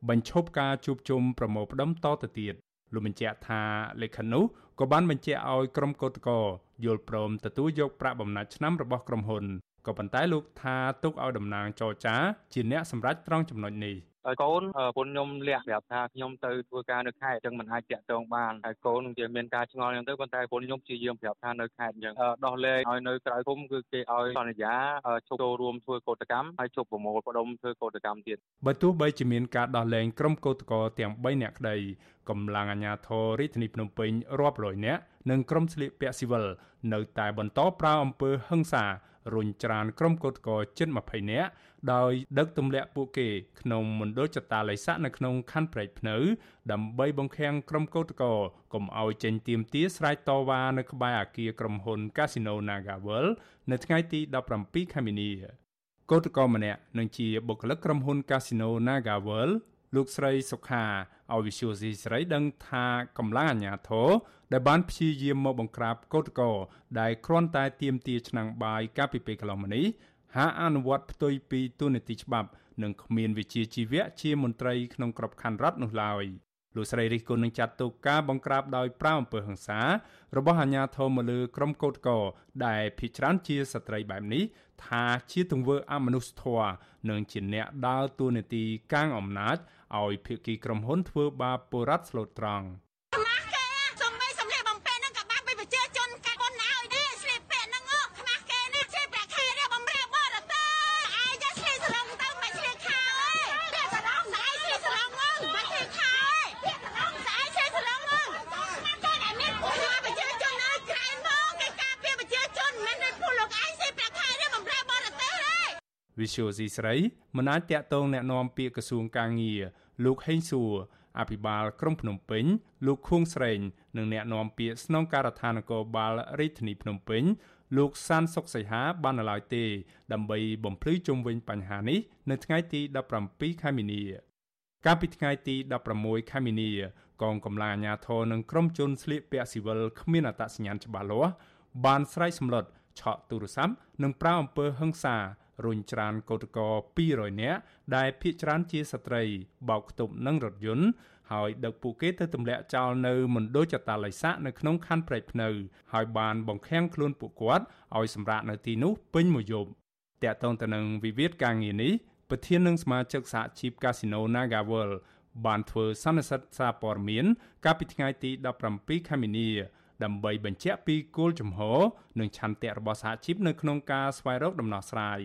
បញ្ឈប់ការជួបជុំប្រមូលផ្ដុំតទៅទៀតលោកបញ្ជាក់ថាលិខិតនោះក៏បានបញ្ជាក់ឲ្យក្រុមកោតក្រយល់ព្រមទទួលយកប្រាក់បំណាច់ឆ្នាំរបស់ក្រុមហ៊ុនក៏ប៉ុន្តែលោកថាទុកឲ្យតំណាងចរចា ជាអ្នកសម្រេចត្រង់ចំណុចនេះ កូនប្រពន្ធខ្ញុំលះប្រាប់ថាខ្ញុំទៅធ្វើការនៅខេត្តអញ្ចឹងមិនអាចតាក់ទងបានហើយកូននឹងជាមានការឆ្ងល់អញ្ចឹងទៅប៉ុន្តែប្រពន្ធខ្ញុំព្យាយាមប្រាប់ថានៅខេត្តអញ្ចឹងដោះលែងឲ្យនៅក្រៅភូមិគឺគេឲ្យសន្យាឈប់ចូលរួមធ្វើកោតកម្មហើយជប់ប្រមូលផ្ដុំធ្វើកោតកម្មទៀតបើទោះបីជាមានការដោះលែងក្រុមកោតក្រទាំង3នាក់ក្តីកម្លាំងអាជ្ញាធររាជធានីភ្នំពេញរាប់រយនាក់និងក្រុមស្លៀកពាក់ស៊ីវិលនៅតែបន្តប្រើអំពើហិង្សារុញច្រានក្រុមកោតក្រជិត20នាក់ ដោយដឹកទម្លាក់ពួកគេក្នុងមណ្ឌលចតាល័យស័កនៅក្នុងខណ្ឌព្រែកភ្នៅ ដើម្បីបង្ខាំងក្រុមកោតក្រកុំឲ្យចេញទៀមទាស្រែកតវ៉ានៅក្បែរអគារក្រុមហ៊ុន Casino NagaWorld នៅថ្ងៃទី17ខែមីនាកោតក្រម្នាក់នឹងជាបុគ្គលិកក្រុមហ៊ុន Casino NagaWorld លោកស្រីសុខាឲ្យវិសុយស៊ីស្រីដឹងថាកម្លាំងអាជ្ញាធរដែលបានព្យាយាមមកបង្ក្រាបកោតក្រដែលគ្រាន់តែទាមទារឆ្នាំងបាយកាលពីពេលកន្លងមកនេះ ហាអនុវត្តផ្ទុយពីទូនីតិច្បាប់និងគ្មានវិជាជីវៈជាមន្ត្រីក្នុងក្របខ័ណ្ឌរដ្ឋនោះឡើយលោកស្រីរិះគន់នឹងចាត់ទុកការបង្ក្រាបដោយប្រាវអំពើហិង្សា របស់អាជ្ញាធរមកលើក្រុមកោតក្រដែលភ ieck ច្រើនជាស្ត្រីបែបនេះថាជាទង្វើអមនុស្សធម៌និងជាអ្នកដើរតួនាទីកាងអំណាចឲ្យភាគីក្រុមហ៊ុនធ្វើបាបពលរដ្ឋស្លូតត្រង់ វិសុយស៊ីស្រីមិនអាចតាក់ទងแนะនាំពាក្យក្រសួងកាងារលោកហេងសួរអភិបាលក្រុងភ្នំពេញលោកខួងស្រេងនិងអ្នកនាំពាក្យស្នងការដ្ឋាននគរបាលរាជធានីភ្នំពេញលោកសានសុកសីហាបាននៅឡើយទេដើម្បីបំភ្លឺជុំវិញបញ្ហានេះនៅថ្ងៃទី17ខែមីនា កាលពីថ្ងៃទី16ខែមីនាកងកម្លាំងអាជ្ញាធរនិងក្រុមជនស្លៀកពាក់ស៊ីវិលគ្មានអត្តសញ្ញាណច្បាស់លាស់បានស្រែកសម្លុតឆក់ទូរស័ព្ទនិងប្រាវអំពើហិង្សា រុញច្រានកោតក្រ200នាក់ដែលភ ieck ច្រើនជាស្ត្រីបោកខ្ទប់នឹងរថយន្តហើយដឹកពួកគេទៅទម្លាក់ចោលនៅមណ្ឌលចតាល័យស័កនៅក្នុងខណ្ឌព្រែកភ្នៅ ហើយបានបង្ខាំងខ្លួនពួកគាត់ឲ្យសម្រាកនៅទីនោះពេញមួយយប់តាក់ទងទៅនឹងវិវាទការងារនេះប្រធាននឹងសមាជិកសហជីព Casino NagaWorld បានធ្វើសន្និសីទសារព័ត៌មាន កាលពីថ្ងៃទី17ខែមីនា ដើម្បីបញ្ជាក់ពីគោលជំហរនិងឆន្ទៈរបស់សហជីពនៅក្នុងការស្វែងរកដំណោះស្រាយ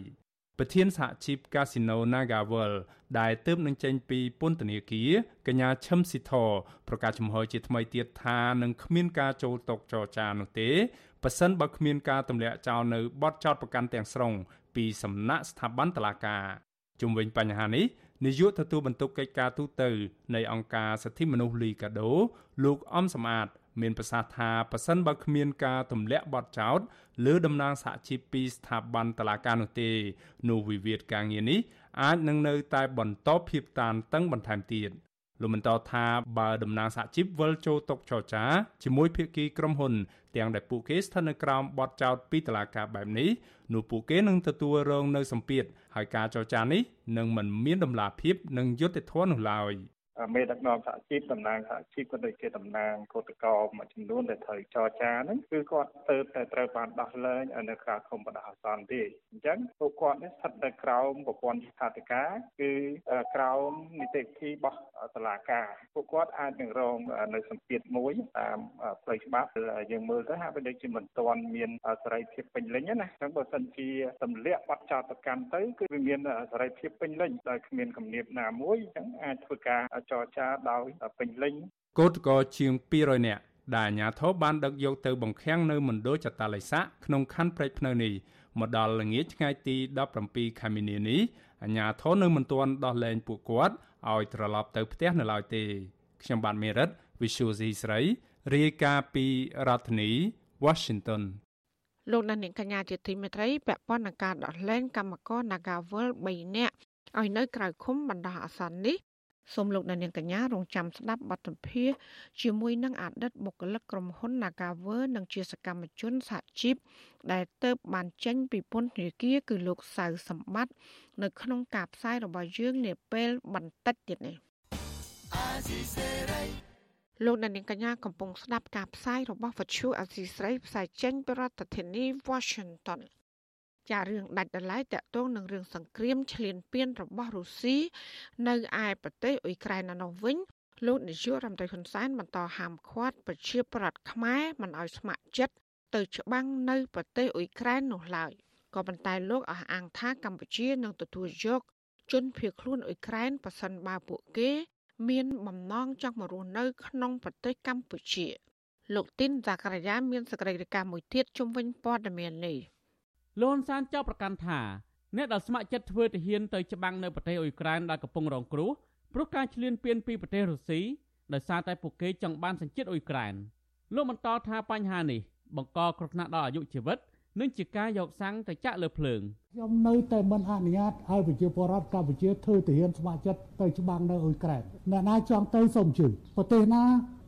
ប្រធានសហជីព Casino NagaWorld ដែលទើបនឹងចេញពីពន្ធនាគារកញ្ញាឈឹមស៊ីធប្រកាសចំហជាថ្មីទៀតថានឹងគ្មានការចូលតកចរចានោះទេប៉ះសិនបើគ្មានការទម្លាក់ចោលនៅបទចោតប្រកាន់ទាំងស្រុងពីសំណាក់ស្ថាប័នតុលាការជុំវិញបញ្ហានេះនាយកទទួលបន្ទុកកិច្ចការទូតនៃអង្គការសិទ្ធិមនុស្សលីកាដូ លោកអំសំអាត មានប្រសាសន៍ថាប៉ះសិនបើគ្មានការទម្លាក់បទចោទលើតំណាងសហជីពពីស្ថាប័នតុលាការនោះទេនោះវិវាទការងារនេះអាចនឹងនៅតែបន្តភាពតានតឹងបន្ថែមទៀតលោកបន្តថាបើតំណាងសហជីពវិលចូលតុចរចាជាមួយភាគីក្រុមហ៊ុន ទាំងដែលពួកគេស្ថិតនៅក្រោមបទចោទពីតុលាការបែបនេះនោះពួកគេនឹងទទួលរងនៅសម្ពាធហើយការចរចានេះនឹងមិនមានដំណាភាពនិងយុត្តិធម៌នោះឡើយ។ មេដឹកនាំសហជីពតំណាងសហជីពក៏ដូចជាតំណាងកោតក្រមួយចំនួនដែលត្រូវចរចាហ្នឹងគឺគាត់ទៅតែត្រូវបានដោះលែងនៅក្រៅឃុំបណ្ដោះអាសន្នទេអញ្ចឹងពួកគាត់នេះស្ថិតនៅក្រោមប្រព័ន្ធស្ថាបការគឺក្រោមនីតិវិធីរបស់តុលាការពួកគាត់អាចនឹងរងនៅសម្ពាធមួយតាមផ្លូវច្បាប់យើងមើលទៅហាក់បីដូចជាមិនទាន់មានសេរីភាពពេញលេញណាអញ្ចឹងបើសិនជាទម្លាក់បាត់ចោតប្រកាន់ទៅគឺវាមានសេរីភាពពេញលេញដោយគ្មានគំនាបណាមួយអញ្ចឹងអាចធ្វើការចរចាដោយពេញលេញកោតកោជាង200នាក់ដែលអាជ្ញាធរបានដឹកយកទៅបង្ខាំងនៅមណ្ឌលចតាល័យស័កក្នុងខណ្ឌព្រែកភ្នៅនេះមកដល់ល្ងាចថ្ងៃទី17ខែមីនានេះអាជ្ញាធរនៅមិនទាន់ដោះលែងពួកគាត់ឲ្យត្រឡប់ទៅផ្ទះនៅឡើយទេខ្ញុំបាទមេរិត Visual C ស្រីរាយការណ៍ពីរដ្ឋធានី Washington លោកនាងកញ្ញាជាទីមេត្រីពាក់ព័ន្ធនឹងការដោះលែងកម្មករ Nagawal 3នាក់ឲ្យនៅក្រៅឃុំបណ្ដោះអាសន្ននេះ សូមលោកអ្នកនាងកញ្ញារងចាំស្ដាប់បទសម្ភាសជាមួយនឹងអតីតបុគ្គលិកក្រុមហ៊ុន Nagawer និងជាសកម្មជនសហជីពដែលទៅបានចេញពីពន្ធនាគារគឺលោកសៅសម្បត្តិនៅក្នុងការផ្សាយរបស់យើងនាពេលបន្តិចទៀតនេះលោកអ្នកនាងកញ្ញាកំពុងស្ដាប់ការផ្សាយរបស់វិទ្យុអសីស្រីផ្សាយចេញពីរដ្ឋធានី Washington ចារឿងដាច់ដラយតកតងនឹងរឿងសង្គ្រាមឈ្លានពានរបស់រុស្ស៊ីនៅឯប្រទេសអ៊ុយក្រែននោះវិញលោកនាយករដ្ឋមន្ត្រីហ៊ុនសែនបន្តហាមឃាត់ប្រជាប្រដ្ឋខ្មែរមិនឲ្យស្ម័គ្រចិត្តទៅច្បាំងនៅប្រទេសអ៊ុយក្រែននោះឡើយក៏ប៉ុន្តែលោកអះអាងថាកម្ពុជានឹងទទួលយកជនភៀសខ្លួនអ៊ុយក្រែនប៉ះសិនបើពួកគេ មានបំណងចង់មករស់នៅ ក្នុងប្រទេសកម្ពុជា លោកទីនសាករាយាមានសកម្មភាពមួយទៀតជំវិញព័ត៌មាននេះ លោកហ៊ុនសែនចោទប្រកាន់ថាអ្នកដែលស្ម័គ្រចិត្តធ្វើទាហានទៅច្បាំងនៅប្រទេសអ៊ុយក្រែនដែលកំពុងរងគ្រោះព្រោះការឈ្លានពានពីប្រទេសរុស្ស៊ីដោយសារតែពួកគេចង់បានសញ្ជាតិអ៊ុយក្រែនលោកបន្តថាបញ្ហានេះបង្កគ្រោះថ្នាក់ដល់អាយុជីវិតនិងជាការយកសាំងទៅចាក់លើភ្លើងខ្ញុំនៅតែមិនអនុញ្ញាតឲ្យប្រជាពលរដ្ឋកម្ពុជាធ្វើទាហានស្ម័គ្រចិត្តទៅច្បាំងនៅអ៊ុយក្រែនអ្នកណាចង់ទៅសូមជឿប្រទេសណា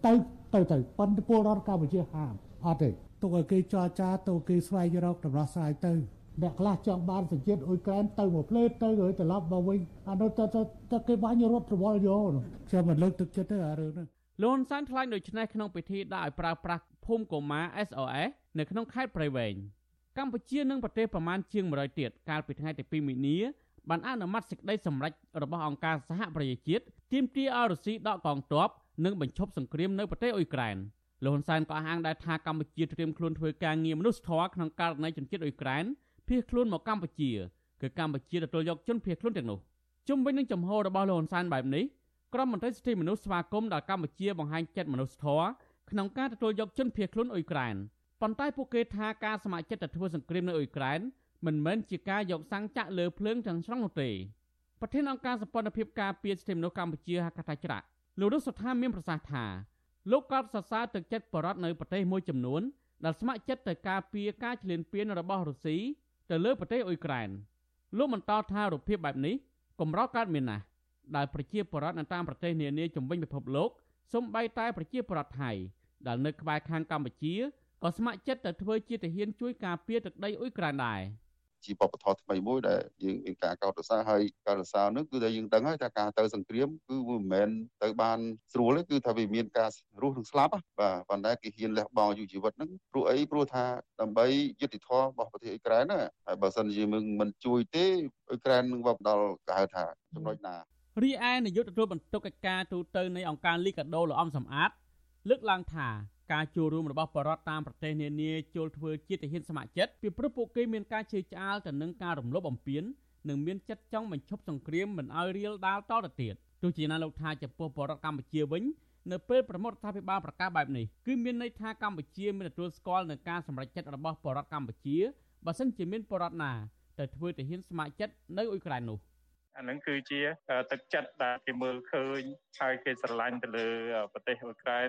ទៅទៅទៅប៉ុន្តែពលរដ្ឋកម្ពុជាហាមអត់ទេ ទុកឲ្យគេចរចាទៅគេស្វែងរកដំណោះស្រាយទៅអ្នកខ្លះចង់បានសញ្ជាតិអ៊ុយក្រែនទៅមួយផ្លេតទៅហើយត្រឡប់មកវិញអានោះទៅទៅគេបាញ់រត់រវល់យកខ្ញុំមិនលើកទឹកចិត្តទេអារឿងហ្នឹងលន់សានថ្លែងដូចនេះក្នុងពិធីដាក់ឲ្យប្រើប្រាស់ភូមិកូម៉ា SOS នៅក្នុងខេត្តព្រៃវែងកម្ពុជានិងប្រទេសប្រមាណជាង100ទៀតកាលពីថ្ងៃទី2មីនាបានអនុម័តសេចក្តីសម្រេចរបស់អង្គការសហប្រជាជាតិទាមទារឲ្យរុស្ស៊ីដកកងទ័ពនិងបញ្ឈប់សង្គ្រាមនៅប្រទេសអ៊ុយក្រែន លោកហ៊ុនសែនក៏អះអាងដែរថាកម្ពុជាត្រៀមខ្លួនធ្វើការងារមនុស្សធម៌ក្នុងករណីជនជាតិអ៊ុយក្រែនភៀសខ្លួនមកកម្ពុជាគឺកម្ពុជាទទួលយកជនភៀសខ្លួនទាំងនោះជុំវិញនឹងចំហរបស់លោកហ៊ុនសែនបែបនេះក្រុមមន្ត្រីសិទ្ធិមនុស្សស្វាគមន៍ដល់កម្ពុជាបង្ហាញចិត្តមនុស្សធម៌ក្នុងការទទួលយកជនភៀសខ្លួនអ៊ុយក្រែនប៉ុន្តែពួកគេថាការស្ម័គ្រចិត្តទៅធ្វើសង្គ្រាមនៅអ៊ុយក្រែនមិនមែនជាការយកសាំងចាក់លើភ្លើងទាំងស្រុងនោះទេប្រធានអង្គការសម្ព័ន្ធភាពការពារសិទ្ធិមនុស្សកម្ពុជាហៅកាត់ថាច្រាក់លោករស់សុថាមានប្រសាសន៍ថា លោកកោតសរសើរទឹកចិត្តបរដ្ឋនៅប្រទេសមួយចំនួនដែលស្ម័គ្រចិត្តទៅការពារការឈ្លានពានរបស់រុស្ស៊ីទៅលើប្រទេសអ៊ុយក្រែនលោកបន្តថារូបភាពបែបនេះកម្រកើតមានណាស់ដែលប្រជាពលរដ្ឋនៅតាមប្រទេសនានាជំវិញពិភពលោកសូម្បីតែប្រជាពលរដ្ឋថៃដែលនៅក្បែរខាងកម្ពុជាក៏ស្ម័គ្រចិត្តទៅធ្វើជាទាហានជួយការពារទឹកដីអ៊ុយក្រែនដែរ ជាបបធរថ្មីមួយដែលយើងមានការកោតសរសើរហើយការសរសើរនោះគឺថាយើងដឹងហើយថាការទៅសង្គ្រាមគឺវាមិនមែនទៅបានស្រួលទេគឺថាវាមានការរស់និងស្លាប់បាទប៉ុន្តែគេហ៊ានលះបង់អាយុជីវិតហ្នឹងព្រោះអីព្រោះថាដើម្បីយុត្តិធម៌របស់ប្រទេសអ៊ុយក្រែនណាហើយបើសិនជាយើងមិនជួយទេអ៊ុយក្រែននឹងវាដល់គេហៅថាចំណុចណារីឯនាយកទទួលបន្ទុកកិច្ចការទូតទៅនៃអង្គការលីកាដូលោកអំសំអាតលើកឡើងថា ការចូលរួមរបស់បរតតាមប្រទេសនានាចូលធ្វើជាទាហាន ស្ម័គ្រចិត្តពីព្រោះពួកគេមានការជឿឆ្អាលទៅនឹងការរំលោភបំពាននិងមានចិត្តចង់បញ្ឈប់សង្គ្រាមមិនឲ្យរៀលដាលតទៅទៀតទោះជាណាលោកថាចំពោះបរតកម្ពុជាវិញនៅពេលប្រមុខរដ្ឋាភិបាលប្រកាសបែបនេះគឺមានន័យថាកម្ពុជាមានទទួលស្គាល់នឹងការសម្រេចចិត្តរបស់បរតកម្ពុជាបើសិនជាមានបរតណាទៅធ្វើទាហានស្ម័គ្រចិត្តនៅអ៊ុយក្រែននោះ អានឹងគឺជាទឹកចិត្តដែលគេមើលឃើញហើយគេស្រឡាញ់ទៅលើប្រទេសអ៊ុយក្រែន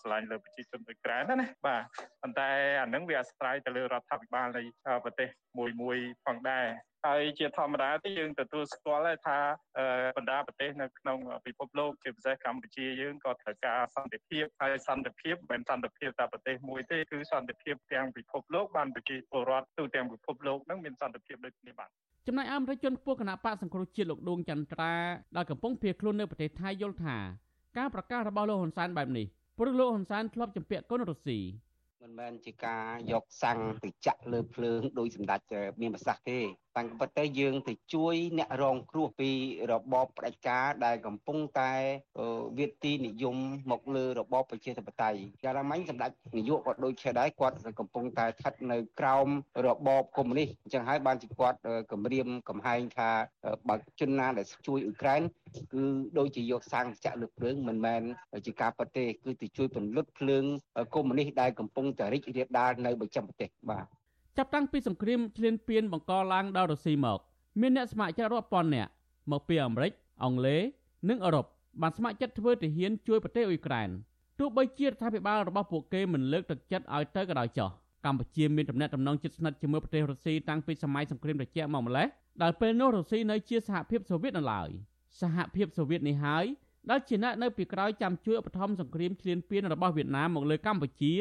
ស្រឡាញ់លើប្រជាជនអ៊ុយក្រែនណាណាបាទប៉ុន្តែអានឹងវាអាស្រ័យទៅលើរដ្ឋាភិបាលនៃប្រទេសមួយមួយផងដែរហើយជាធម្មតាទីយើងទទួលស្គាល់ហើយថាបណ្ដាប្រទេសនៅក្នុងពិភពលោកជាពិសេសកម្ពុជាយើងក៏ត្រូវការសន្តិភាពហើយសន្តិភាពមិនមែនសន្តិភាពតែប្រទេសមួយទេគឺសន្តិភាពទាំងពិភពលោកបានប្រជាពលរដ្ឋទូទាំងពិភពលោកនឹងមានសន្តិភាពដូចគ្នាបាទចំណែកអមរិជនខ្ពស់គណៈបកសង្គ្រោះជាតិលោកដួងចន្ទ្រាដែលកំពុងភៀសខ្លួននៅប្រទេសថៃយល់ថាការប្រកាសរបស់លោកហ៊ុនសែនបែបនេះព្រោះលោកហ៊ុនសែនធ្លាប់ចម្ពាក់គុណរុស្ស៊ីមិនមែនជាការយកសាំងទៅចាក់លើភ្លើងដោយសម្ដេចមានប្រសាសន៍ទេតាមពិតទៅយើងទៅជួយអ្នករងគ្រោះពីរបបផ្ដាច់ការដែលកំពុងតែវាទីនិយមមកលើរបបប្រជាធិបតេយ្យយ៉ាងណាមិញសម្ដេចនាយកក៏ដូចជាដែរគាត់កំពុងតែស្ថិតនៅក្រោមរបបកុម្មុយនីសអញ្ចឹងហើយបានជាគាត់គម្រាមកំហែងថាបើជនណាដែលជួយអ៊ុយក្រែនគឺដូចជាយកសាំងចាក់លើភ្លើងមិនមែនជាការពិតទេគឺទៅជួយពន្លត់ភ្លើងកុម្មុយនីសដែលកំពុងតែរីករាលដាលនៅបច្ចឹមប្រទេសបាទ ចាប់តាំងពីសង្គ្រាមឈ្លានពានបង្កឡើងដល់រុស្ស៊ីមកមានអ្នកស្ម័គ្រចិត្តរាប់ពាន់នាក់មកពីអាមេរិកអង់គ្លេសនិងអឺរ៉ុបបានស្ម័គ្រចិត្តធ្វើទាហានជួយប្រទេសអ៊ុយក្រែនទោះបីជារដ្ឋាភិបាលរបស់ពួកគេមិនលើកទឹកចិត្តឲ្យទៅក៏ដោយចោះកម្ពុជាមានទំនាក់ទំនងជិតស្និទ្ធជាមួយប្រទេសរុស្ស៊ីតាំងពីសម័យសង្គ្រាមត្រជាក់មកម្ល៉េះដែលពេលនោះរុស្ស៊ីនៅជាសហភាពសូវៀតនៅឡើយសហភាពសូវៀតនេះហើយដែលជាអ្នកនៅពីក្រោយចាំជួយឧបត្ថម្ភសង្គ្រាមឈ្លានពានរបស់វៀតណាមមកលើកម្ពុជា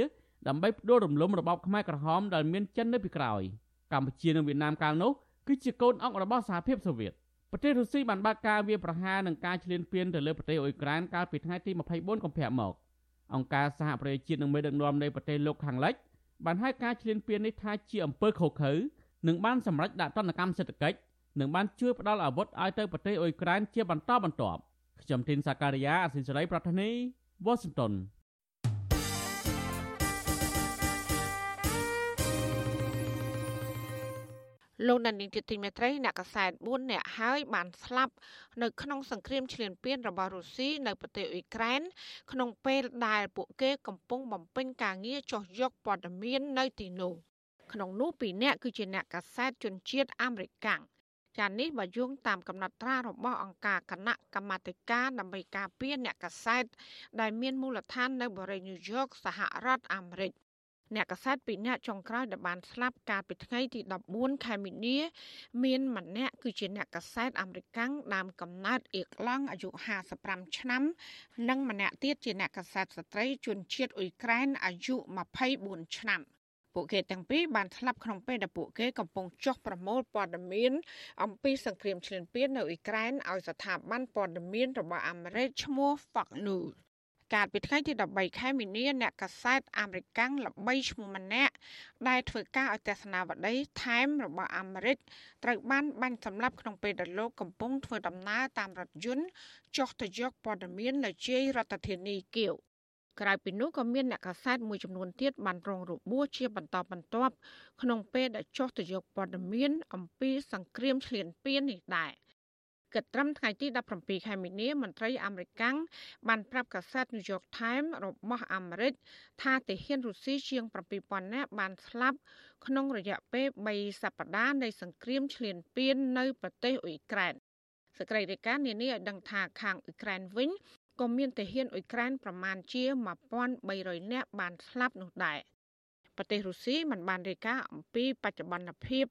ដើម្បីផ្ដួលរំលំរបបខ្មែរក្រហមដែលមានចិននៅពីក្រោយកម្ពុជានិងវៀតណាមកាលនោះគឺជាកូនអង្គរបស់សហភាពសូវៀតប្រទេសរុស្ស៊ីបានបើកការវាយប្រហារនិងការឈ្លានពានទៅលើប្រទេសអ៊ុយក្រែនកាលពីថ្ងៃទី24កុម្ភៈមកអង្គការសហប្រជាជាតិនិងមេដឹកនាំនៃប្រទេសលោកខាងលិចបានហៅការឈ្លានពាននេះថាជាអំពើខុសខើនឹងបានសម្រេចដាក់ទណ្ឌកម្មសេដ្ឋកិច្ចនិងបានជួយផ្ដល់អាវុធឲ្យទៅប្រទេសអ៊ុយក្រែនជាបន្តបន្ទាប់ខ្ញុំធីនសាការីយ៉ាអសិលសេរីប្រធានីវ៉ាស៊ីនតោន លោកដានីងជាទីមេត្រីអ្នកកសែត4នាក់ហើយបានស្លាប់នៅក្នុងសង្គ្រាមឈ្លានពានរបស់រុស្ស៊ីនៅប្រទេសអ៊ុយក្រែនក្នុងពេលដែលពួកគេកំពុងបំពេញការងារចោះយកព័ត៌មាននៅទីនោះក្នុងនោះពីរនាក់គឺជាអ្នកកសែតជនជាតិអាមេរិកាំងចានេះបើយោងតាមកំណត់ត្រារបស់អង្គការគណៈកម្មាធិការដើម្បីការពារអ្នកកសែតដែលមានមូលដ្ឋាននៅបរិយាញូវយ៉កសហរដ្ឋអាមេរិក អ្នកកសែតពីរនាក់ចុងក្រោយដែលបានស្លាប់កាលពីថ្ងៃទី14ខែមីនា មានម្នាក់គឺជាអ្នកកសែតអាមេរិកាំងដើមកំណើតអៀកឡង់អាយុ55ឆ្នាំ និងម្នាក់ទៀតជាអ្នកកសែតស្ត្រីជនជាតិអ៊ុយក្រែនអាយុ24ឆ្នាំ។ពួកគេទាំងពីរបានស្លាប់ក្នុងពេលដែលពួកគេកំពុងចុះប្រមូលព័ត៌មានអំពីសង្គ្រាមឈ្លានពាននៅអ៊ុយក្រែនឲ្យស្ថាប័នព័ត៌មានរបស់អាមេរិកឈ្មោះ Fox News កាលពីថ្ងៃទី13ខែមីនាអ្នកកាសែតអាមេរិកាំងល្បីឈ្មោះម្នាក់ដែលធ្វើការឲ្យទស្សនាវដ្តីថែមរបស់អាមេរិកត្រូវបានបាញ់សម្លាប់ក្នុងពេលដែលលោកកំពុងធ្វើដំណើរតាមរថយន្តចុះទៅយកព័ត៌មាននៅជ័យរដ្ឋធានីគៀវក្រៅពីនោះក៏មានអ្នកកាសែតមួយចំនួនទៀតបានរងរបួសជាបន្តបន្ទាប់ក្នុងពេលដែលចុះទៅយកព័ត៌មានអំពីសង្គ្រាមឈ្លានពាននេះដែរ គិតត្រឹមថ្ងៃទី17ខែមីនាមន្ត្រីអាមេរិកបានប្រាប់កាសែត New York Times របស់អាមេរិកថាទាហានរុស្ស៊ីជាង7000នាក់បានស្លាប់ក្នុងរយៈពេល3សប្តាហ៍នៃសង្គ្រាមឈ្លានពាននៅប្រទេសអ៊ុយក្រែនសេចក្តីរាយការណ៍នានាឲ្យដឹងថាខាងអ៊ុយក្រែនវិញក៏មានទាហានអ៊ុយក្រែនប្រមាណជា1300នាក់បានស្លាប់នោះដែរ ប្រទេសរុស្ស៊ីមិនបានរាយការណ៍អំពីបច្ចុប្បន្នភាព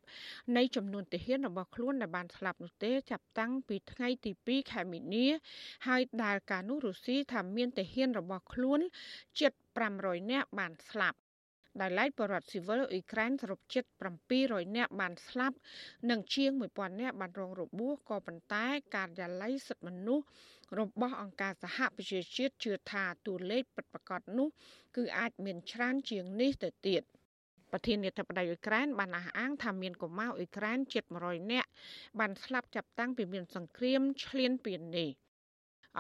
នៃចំនួនទាហានរបស់ខ្លួនដែលបានស្លាប់នោះទេចាប់តាំងពីថ្ងៃទី2ខែមីនាហើយដែលកាលនោះរុស្ស៊ីថាមានទាហានរបស់ខ្លួនជិត500នាក់បានស្លាប់ ដែលឡែកបរដ្ឋស៊ីវិលអ៊ុយក្រែនសរុបជិត700នាក់បានស្លាប់និងជាង1000នាក់បានរងរបួសក៏ប៉ុន្តែការិយាល័យសិទ្ធិមនុស្សរបស់អង្គការសហប្រជាជាតិជឿថាតួលេខពិតប្រាកដនោះគឺអាចមានច្រើនជាងនេះទៅទៀតប្រធានាធិបតីអ៊ុយក្រែនបានអះអាងថាមានកុមារអ៊ុយក្រែនជិត100នាក់បានស្លាប់ចាប់តាំងពីមានសង្គ្រាមឈ្លានពាននេះ។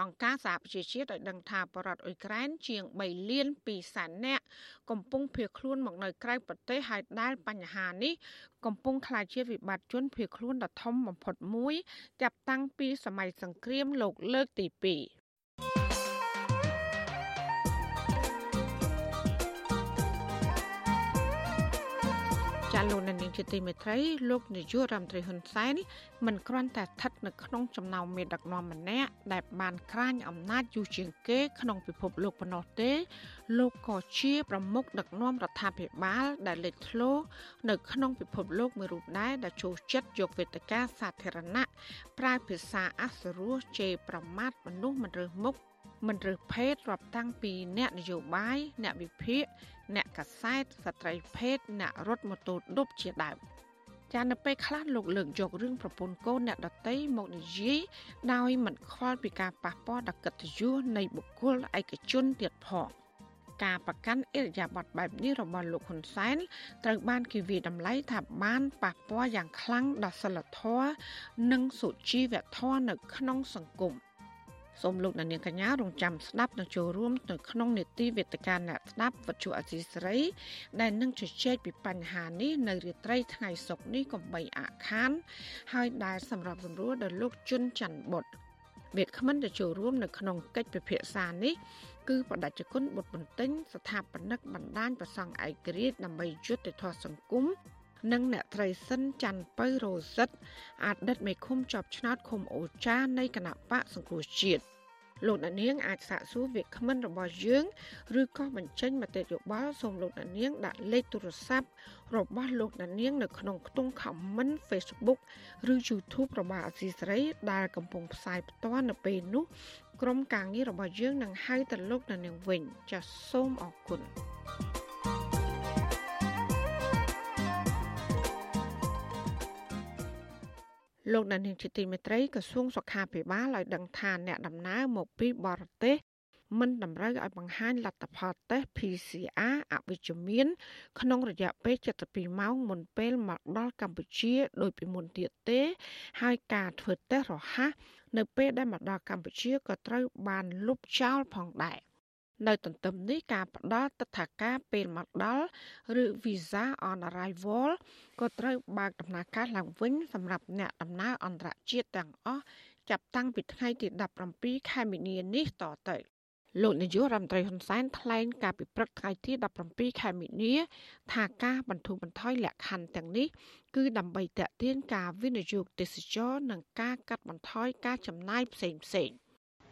អង្គការសហប្រជាជាតិឲ្យដឹងថាបរដ្ឋអ៊ុយក្រែនជាង3លាន2សែននាក់កំពុងភៀសខ្លួនមកនៅក្រៅប្រទេសហើយដែលបញ្ហានេះកំពុងក្លាយជាវិបត្តិជនភៀសខ្លួនដ៏ធំបំផុតមួយចាប់តាំងពីសម័យសង្គ្រាមលោកលើកទី2 លោកនាងជាទីមេត្រីលោកនាយករដ្ឋមន្ត្រីហ៊ុនសែនមិនគ្រាន់តែស្ថិតនៅក្នុងចំណោមមេដឹកនាំម្នាក់ដែលបានក្រាញអំណាចយូរជាងគេ ក្នុងពិភពលោកប៉ុណ្ណោះទេ លោកក៏ជាប្រមុខដឹកនាំរដ្ឋាភិបាល ដែលលេចធ្លោនៅក្នុងពិភពលោកមួយរូបដែរដែលចូលចិត្តយកវេទិកាសាធារណៈប្រើភាសាអសុរោះជេរប្រមាថមនុស្សមិនរើសមុខ មិនរើសភេទរាប់តាំងពីអ្នកនយោបាយអ្នកវិភាគអ្នកកសែតស្ត្រីភេទអ្នករត់ម៉ូតូឌុបជាដើមចានៅពេលខ្លះលោកលើកយករឿងប្រពន្ធកូនអ្នកដតីមកនិយាយដោយមិនខ្វល់ពីការប៉ះពាល់ដល់កិត្តិយសនៃបុគ្គលឯកជនទៀតផងការប្រកាន់អិរិយាបថបែបនេះរបស់លោកហ៊ុនសែនត្រូវបានគេវាតម្លៃថាបានប៉ះពាល់យ៉ាងខ្លាំងដល់សិលធម៌និងសុជីវធម៌នៅក្នុងសង្គម សូមលោកអ្នកនាងកញ្ញារងចាំស្ដាប់និងចូលរួមនៅក្នុងនេតិវេទិកាអ្នកស្ដាប់វັດជុអសីស្រី ដែលនឹងជជែកពីបញ្ហានេះនៅរាត្រីថ្ងៃសុក្រនេះកំបីអាខាន ហើយដែលសម្រាប់សម្រួលដល់លោកជុនច័ន្ទបុត្រវាគ្មិនទៅចូលរួមនៅក្នុងកិច្ចពិភាក្សានេះគឺបដិជគុណបុត្របន្ទិញស្ថាបនិកបណ្ដាញប្រសង់ឯករាជ្យដើម្បីយុទ្ធធម៌សង្គម និងអ្នកត្រីសិនច័ន្ទពៅរោសិតអតីតមេឃុំជាប់ឆ្នោតឃុំអូចានៃគណៈបកសង្គ្រោះជាតិលោកអ្នកនាងអាចសាកសួរវាគ្មិនរបស់យើងឬក៏បញ្ចេញមតិយោបល់សូមលោកអ្នកនាងដាក់លេខទូរស័ព្ទរបស់លោកអ្នកនាងនៅក្នុងខ្ទង់ comment Facebook ឬ YouTube របស់អសីសេរីដែលកំពុងផ្សាយផ្ទាល់នៅពេលនេះក្រុមការងាររបស់យើងនឹងហៅទៅលោកអ្នកនាងវិញចាសសូមអរគុណ លោកដានីលជាទីមេត្រីក្រសួងសុខាភិបាលឲ្យដឹងថាអ្នកដំណើរមកពីបរទេសមិនតម្រូវឲ្យបង្ហាញលទ្ធផលតេស្ត PCR អវិជ្ជមាន ក្នុងរយៈពេល72ម៉ោងមុនពេលមកដល់កម្ពុជាដោយពីមុនទៀតទេ ហើយការធ្វើតេស្តរហ័សនៅពេលដែលមកដល់កម្ពុជាក៏ត្រូវបានលុបចោលផងដែរ នៅទន្ទឹមនេះការផ្ដល់ទិដ្ឋាការពេលមកដល់ឬ Visa on Arrival ក៏ត្រូវបើកដំណើរការឡើងវិញសម្រាប់អ្នកដំណើរអន្តរជាតិទាំងអស់ចាប់តាំងពីថ្ងៃទី17ខែមីនានេះតទៅលោកនាយករដ្ឋមន្ត្រីហ៊ុនសែនថ្លែងការពិព្រឹកថ្ងៃទី17ខែមីនា ថាការបន្ធូរបន្ថយលក្ខខណ្ឌទាំងនេះគឺដើម្បីតេទៀនការវិនិយោគទេសចរនិងការកាត់បន្ថយការចំណាយផ្សេងផ្សេង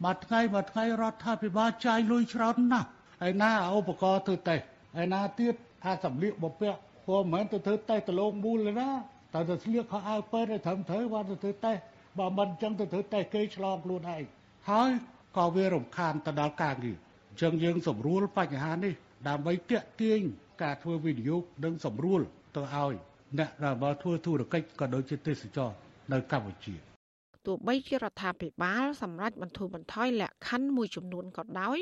មួយថ្ងៃមួយថ្ងៃរដ្ឋាភិបាលចាយលុយច្រើនណាស់ហើយណាឧបករណ៍ធ្វើតេស្តហើយណាទៀតអាសម្លៀកបំពាក់ព្រោះមិនមែនទៅធ្វើតេស្តទៅលងមូលទេណាតែទៅស្លៀកខោអាវពេទ្យឲ្យត្រឹមត្រូវបានទៅធ្វើតេស្តបើមិនអញ្ចឹងទៅធ្វើតេស្តគេឆ្លងខ្លួនឯងហើយក៏វារំខានទៅដល់ការងារអញ្ចឹងយើងសម្រួលបញ្ហានេះដើម្បីទាក់ទាញការធ្វើវិនិយោគនិងសម្រួលទៅឲ្យអ្នកដែលបើធ្វើធុរកិច្ចក៏ដូចជាទេសចរនៅកម្ពុជា ទោះបីជារដ្ឋាភិបាលសម្រាប់បន្ធូរបន្ថយលក្ខខណ្ឌមួយចំនួនក៏ដោយ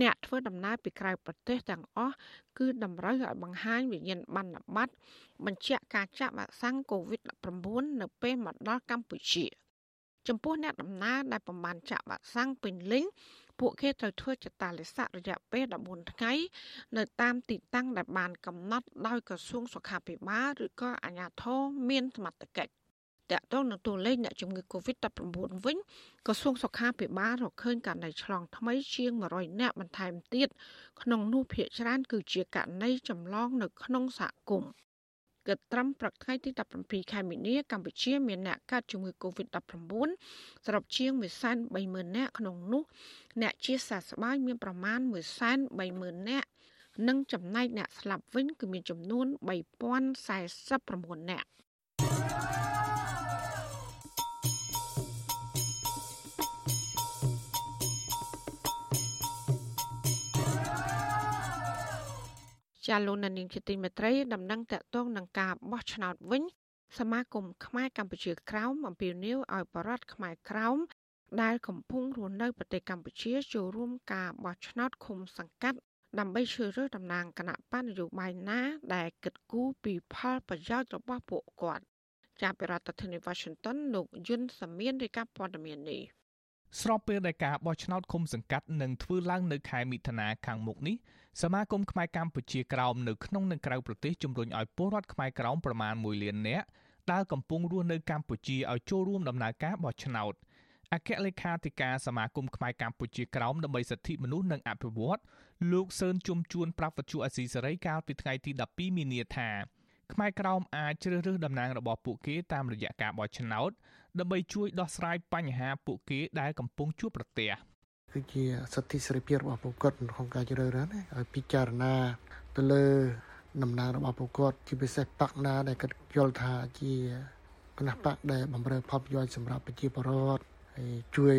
អ្នកធ្វើដំណើរពីក្រៅប្រទេសទាំងអស់គឺតម្រូវឲ្យបង្ហាញវិញ្ញាណប័ណ្ណបត្របញ្ជាក់ការចាក់វ៉ាក់សាំង COVID-19 នៅពេលមកដល់កម្ពុជាចំពោះអ្នកដំណើរដែលប្រមាណចាក់វ៉ាក់សាំងពេញលេញពួកគេត្រូវធ្វើចតាលិស័ករយៈពេល14ថ្ងៃ នៅតាមទីតាំងដែលបានកំណត់ដោយក្រសួងសុខាភិបាលឬក៏អាជ្ញាធរមានសមត្ថកិច្ច តកតងនឹងតួលេខអ្នកជំងឺ Covid-19 វិញក្រសួងសុខាភិបាលរកឃើញករណីឆ្លងថ្មីជាង100នាក់បន្ថែមទៀតក្នុងនោះភាគច្រើនគឺជាករណីចម្លងនៅក្នុងសហគមន៍គិតត្រឹមព្រឹកថ្ងៃទី17ខែមីនាកម្ពុជាមានអ្នកកើតជំងឺ Covid-19 សរុបជាង130,000នាក់ក្នុងនោះអ្នកជាសះស្បើយមានប្រមាណ130,000នាក់និងចំណែកអ្នកស្លាប់វិញគឺមានចំនួន3049នាក់ ចាលោកនាងជាទីមេត្រីដំណឹងតកតងនឹងការបោះឆ្នោតវិញ សមាគមខ្មែរកម្ពុជាក្រោមអំពាវនាវឲ្យបរដ្ឋខ្មែរក្រោមដែលកំពុងរស់នៅប្រទេសកម្ពុជាចូលរួមការបោះឆ្នោតឃុំសង្កាត់ដើម្បីជ្រើសរើសតំណាងគណៈបណ្ឌនយោបាយណា ដែលគិតគូរពីផលប្រយោជន៍របស់ពួកគាត់ចាប់ពីរដ្ឋធានី Washington លោកយុនសាមៀនរាយការណ៍ព័ត៌មាននេះ ស្របពេលដែលការបោះឆ្នោតឃុំសង្កាត់នឹងធ្វើឡើងនៅខែមិថុនាខាងមុខនេះសមាគមខ្មែរកម្ពុជាក្រោមនៅក្នុងនិងក្រៅប្រទេសជំរុញឲ្យពលរដ្ឋខ្មែរក្រោមប្រមាណ1លាននាក់ដែលកំពុងរស់នៅកម្ពុជាឲ្យចូលរួមដំណើរការបោះឆ្នោតអគ្គលេខាធិការសមាគមខ្មែរកម្ពុជាក្រោមដើម្បីសិទ្ធិមនុស្សនិងអភិវឌ្ឍលោកសឿនជុំជួនប្រាប់វិទ្យុអស៊ីសេរីកាលពីថ្ងៃទី12មីនាថាខ្មែរក្រោមអាចជ្រើសរើសតំណាងរបស់ពួកគេតាមរយៈការបោះឆ្នោត ដើម្បីជួយដោះស្រាយបញ្ហាពួកគេដែលកំពុងជួបប្រទះគឺជាសិទ្ធិសេរីភាពរបស់ពួកគាត់ក្នុងការជ្រើសរើសណាឲ្យពិចារណាទៅលើដំណើររបស់ពួកគាត់ជាពិសេសបកណាដែលគាត់យល់ថាជាគណៈបកដែលបំរើផលប្រយោជន៍សម្រាប់ប្រជាពលរដ្ឋហើយជួយ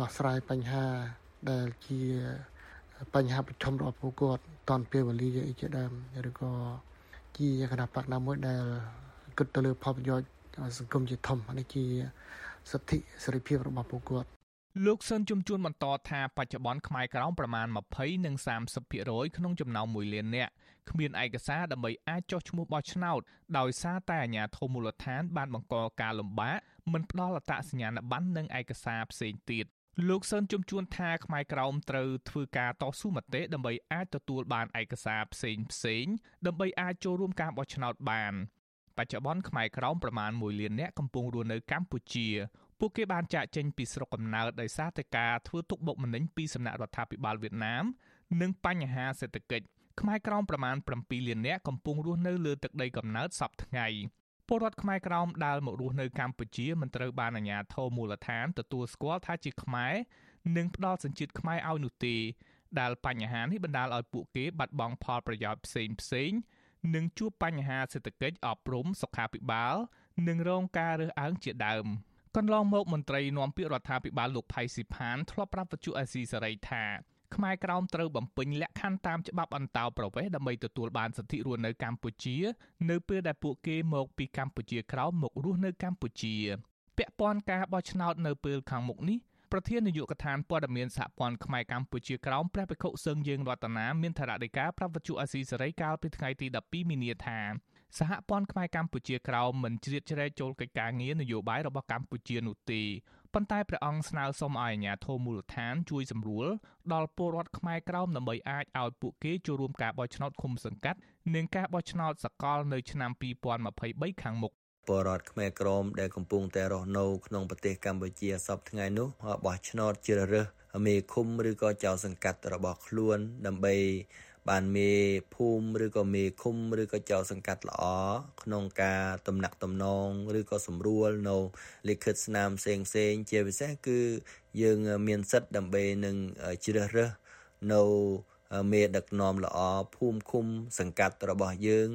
ដោះស្រាយបញ្ហាដែលជាបញ្ហាប្រឈមរបស់ពួកគាត់តនពេលវេលាជាដើមឬក៏ជាគណៈបកណាមួយដែលគិតទៅលើផលប្រយោជន៍ សង្គមជាធំនេះជាសិទ្ធិសេរីភាពរបស់ពួកគាត់លោកស៊ិនជំជួនបន្តថាបច្ចុប្បន្នខ្មែរក្រោមប្រមាណ20និង30%ក្នុងចំណោម1លាននាក់គ្មានឯកសារដើម្បីអាចចុះឈ្មោះបោះឆ្នោតដោយសារតែអាជ្ញាធរមូលដ្ឋានបានបង្កការលំបាកមិនផ្ដល់អត្តសញ្ញាណប័ណ្ណនិងឯកសារផ្សេងទៀតលោកសឿនជំជួនថាខ្មែរក្រោមត្រូវធ្វើការតស៊ូមតិដើម្បីអាចទទួលបានឯកសារផ្សេងផ្សេងដើម្បីអាចចូលរួមការបោះឆ្នោតបាន បច្ចុប្បន្នខ្មែរក្រោមប្រមាណ1លាននាក់កំពុងរស់នៅកម្ពុជាពួកគេបានចាកចេញពីស្រុកកំណើតដោយសារតែការធ្វើទុកបុកម្នេញពីសំណាក់រដ្ឋាភិបាលវៀតណាម និងបញ្ហាសេដ្ឋកិច្ចខ្មែរក្រោមប្រមាណ7លាននាក់កំពុងរស់នៅលើទឹកដីកំណើតសពថ្ងៃពលរដ្ឋខ្មែរក្រោមដែលមករស់នៅកម្ពុជាមិនត្រូវបានអាជ្ញាធរមូលដ្ឋានទទួលស្គាល់ថាជាខ្មែរនិងផ្ដល់សញ្ជាតិខ្មែរឲ្យនោះទេដែលបញ្ហានេះបណ្ដាលឲ្យពួកគេបាត់បង់ផលប្រយោជន៍ផ្សេងផ្សេង និងជួបបញ្ហាសេដ្ឋកិច្ចអប់រំសុខាភិបាល និងរងការរើសអើងជាដើមកន្លងមកមន្ត្រីនាំពាក្យរដ្ឋាភិបាលលោកផៃស៊ីផានធ្លាប់ប្រាប់វិទ្យុអេស៊ីសេរីថាខ្មែរក្រោមត្រូវបំពេញលក្ខខណ្ឌតាមច្បាប់អន្តោប្រវេសន៍ដើម្បីទទួលបានសិទ្ធិរស់នៅកម្ពុជា នៅពេលដែលពួកគេមកពីកម្ពុជាក្រោមមករស់នៅកម្ពុជាពាក់ព័ន្ធការបោះឆ្នោតនៅពេលខាងមុខនេះ ប្រធាននាយកដ្ឋានព័ត៌មានសហព័ន្ធខ្មែរកម្ពុជាក្រោមព្រះភិក្ខុសឹងយើងរតនាមានថារដីកាប្រាប់វិទ្យុអាស៊ីសេរីកាលពីថ្ងៃទី12មីនាថាសហព័ន្ធខ្មែរកម្ពុជាក្រោមមិនជ្រៀតជ្រែកចូលកិច្ចការងារនយោបាយរបស់កម្ពុជានោះទេប៉ុន្តែព្រះអង្គស្នើសុំឲ្យអាជ្ញាធរមូលដ្ឋានជួយសម្រួលដល់ពលរដ្ឋខ្មែរក្រោមដើម្បីអាចឲ្យពួកគេចូលរួមការបោះឆ្នោតឃុំសង្កាត់និងការបោះឆ្នោតសកលនៅឆ្នាំ2023ខាងមុខ ពលរដ្ឋខ្មែរក្រមដែលកំពុងតែរស់នៅក្នុងប្រទេសកម្ពុជាសពថ្ងៃនោះបោះឆ្នោតជ្រើសរើសមេឃុំឬក៏ចៅសង្កាត់របស់ខ្លួនដើម្បីបានមេភូមិឬក៏មេឃុំឬក៏ចៅសង្កាត់ល្អក្នុងការតំណាក់តំណងឬក៏សម្រួលនៅលិខិតស្នាមផ្សេងផ្សេងជាពិសេសគឺយើងមានសិទ្ធិដើម្បីនឹងជ្រើសរើសនៅមេដឹកនាំល្អភូមិឃុំសង្កាត់របស់យើង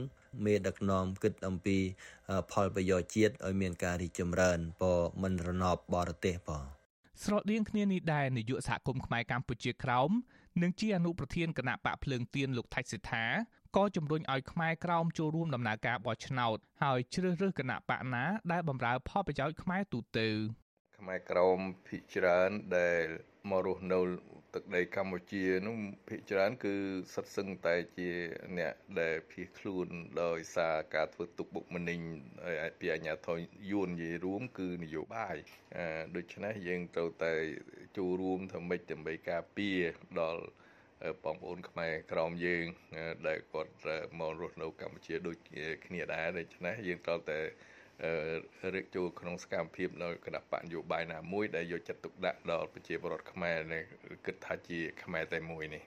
មេដឹកនាំគិតអំពី ផលប្រយោជន៍ជាតិឲ្យមានការរីកចម្រើនបើមិនរណបបរទេសបងស្រដៀងគ្នានេះដែរនាយកសហគមន៍ខ្មែរកម្ពុជាក្រោមនិងជាអនុប្រធានគណៈបកភ្លើងទៀនលោកថៃសិដ្ឋាក៏ជំរុញឲ្យខ្មែរក្រោមចូលរួមដំណើរការបោះឆ្នោតហើយជ្រើសរើសគណៈបកណាដែលបម្រើផលប្រយោជន៍ខ្មែរទូទៅខ្មែរក្រមភិជាច្រើនដែលមករស់នៅ ទឹកដីកម្ពុជានោះភាគច្រើន គឺសិតសឹងតែជាអ្នកដែលភៀសខ្លួនដោយសារការធ្វើទុកបុកម្នេញពីអាជ្ញាធរយួននិយាយរួម គឺនយោបាយដូច្នេះយើងត្រូវតែចូលរួមធ្វើម៉េចដើម្បីការពារដល់បងប្អូនខ្មែរក្រមយើង ដែលគាត់មករស់នៅកម្ពុជាដូចគ្នាដែរដូច្នេះយើងត្រូវតែ រៀបចូលក្នុងសកម្មភាពនៅគណៈបកនយោបាយណាមួយដែលយកចិត្តទុកដាក់ដល់ប្រជាពលរដ្ឋខ្មែរគិតថាជាខ្មែរតែមួយនេះ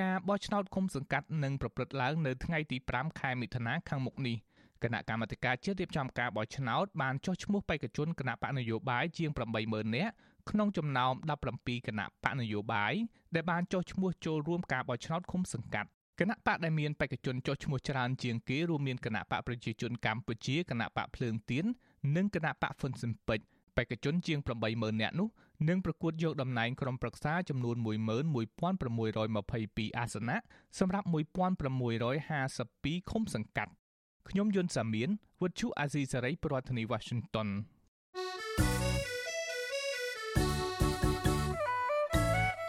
ការបោះឆ្នោតគុំសង្កាត់នឹងប្រព្រឹត្តឡើងនៅថ្ងៃទី5ខែមិថុនាខាងមុខនេះគណៈកម្មាធិការជាតិរៀបចំការបោះឆ្នោតបានចុះឈ្មោះបេក្ខជនគណៈបកនយោបាយជាង80000នាក់ក្នុងចំណោម17គណៈបកនយោបាយដែលបានចុះឈ្មោះចូលរួមការបោះឆ្នោតឃុំសង្កាត់ គណៈបកដែលមានបេក្ខជនចុះឈ្មោះច្រើនជាងគេរួមមានគណៈបកប្រជាជនកម្ពុជាគណៈបកភ្លើងទៀននិងគណៈបកហ្វុនស៊ិនពេជ្របេក្ខជនជាង80000នាក់នោះនឹងប្រកួតយកតំណែងក្រុមប្រឹក្សាចំនួន11622អាសនៈសម្រាប់1652ឃុំសង្កាត់ខ្ញុំយុនសាមៀនវុទ្ធុអាស៊ីសេរីប្រធានាធិបតី Washington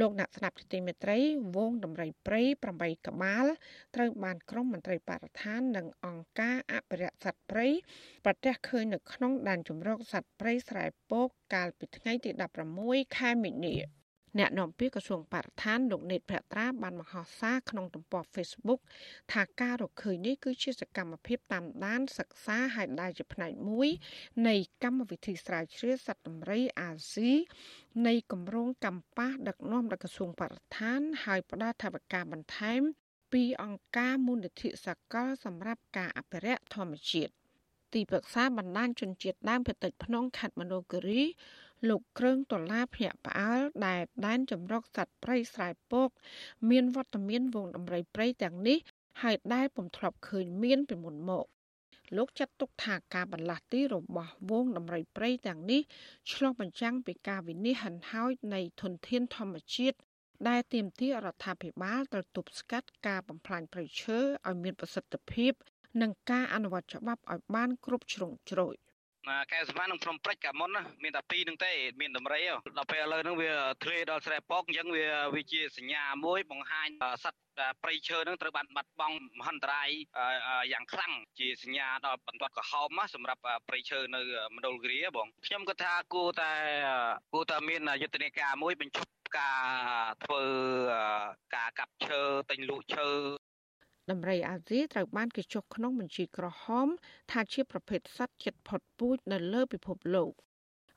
លោកអ្នកស្ដាប់ទីមេត្រី វងដំរីព្រៃ8ក្បាលត្រូវបានក្រមមន្ត្រីបរិស្ថាននិងអង្គការអភិរក្សសត្វព្រៃប្រទះឃើញនៅក្នុងដែនជម្រកសត្វព្រៃស្រែពកកាលពីថ្ងៃទី16ខែមីនា អ្នកនាំពាក្យក្រសួងបរិស្ថានលោកនេតភត្រាបានបង្ហោះសារក្នុងទំព័រ Facebook ថាការរកឃើញនេះគឺជាសកម្មភាពតាមដានសិក្សាហើយដែលជាផ្នែកមួយនៃកម្មវិធីស្រាវជ្រាវសត្វដំរីអាស៊ីនៃគម្រោងកម្ប៉ាស់ដឹកនាំរបស់ក្រសួងបរិស្ថាន ហើយផ្ដល់ថវិកាបន្ថែមពីអង្គការមូលនិធិសកលសម្រាប់ការអភិរក្សធម្មជាតិទីប្រឹក្សាបណ្ដាញជនជាតិដើមភាគតិចភ្នំខេត្តមនោគិរី លោកគ្រឿងដុល្លារភ្នាក់ផ្អើលដែលដែនចម្រុកសត្វព្រៃស្រែពក មានវត្តមានវងដំរីព្រៃទាំងនេះហើយដែលពុំធ្លាប់ឃើញមានពីមុនមកលោកចាត់ទុកថាការបន្លាស់ទីរបស់វងដំរីព្រៃទាំងនេះឆ្លុះបញ្ចាំងពីការវិនិច្ឆ័យហិនហោចនៃធនធានធម្មជាតិដែលទាមទាររដ្ឋាភិបាលត្រូវទប់ស្កាត់ការបំផ្លាញព្រៃឈើឲ្យមានប្រសិទ្ធភាព និងការអនុវត្តច្បាប់ឲ្យបានគ្រប់ជ្រុងជ្រោយ កែសម្បាននឹងភ្នំព្រិចកាមុនណាមានតែពីរនឹងទេមានដំរីដល់ពេលឥឡូវហ្នឹងវាធ្លាយដល់ស្រែពកអញ្ចឹងវាវាជាសញ្ញាមួយបង្ហាញសត្វព្រៃឈើហ្នឹងត្រូវបានបាត់បង់មហន្តរាយយ៉ាងខ្លាំងជាសញ្ញាដល់បន្ទាត់ក្រហមសម្រាប់ព្រៃឈើនៅមណ្ឌលគិរីបងខ្ញុំគិតថាគួរតែគួរតែមានយុទ្ធនាការមួយបញ្ឈប់ការធ្វើការកាប់ឈើទិញលក់ឈើ ដំរីអាស៊ីត្រូវបានគេចុះក្នុងបញ្ជីក្រហម ថាជាប្រភេទសត្វជិតផុតពូជនៅលើពិភពលោក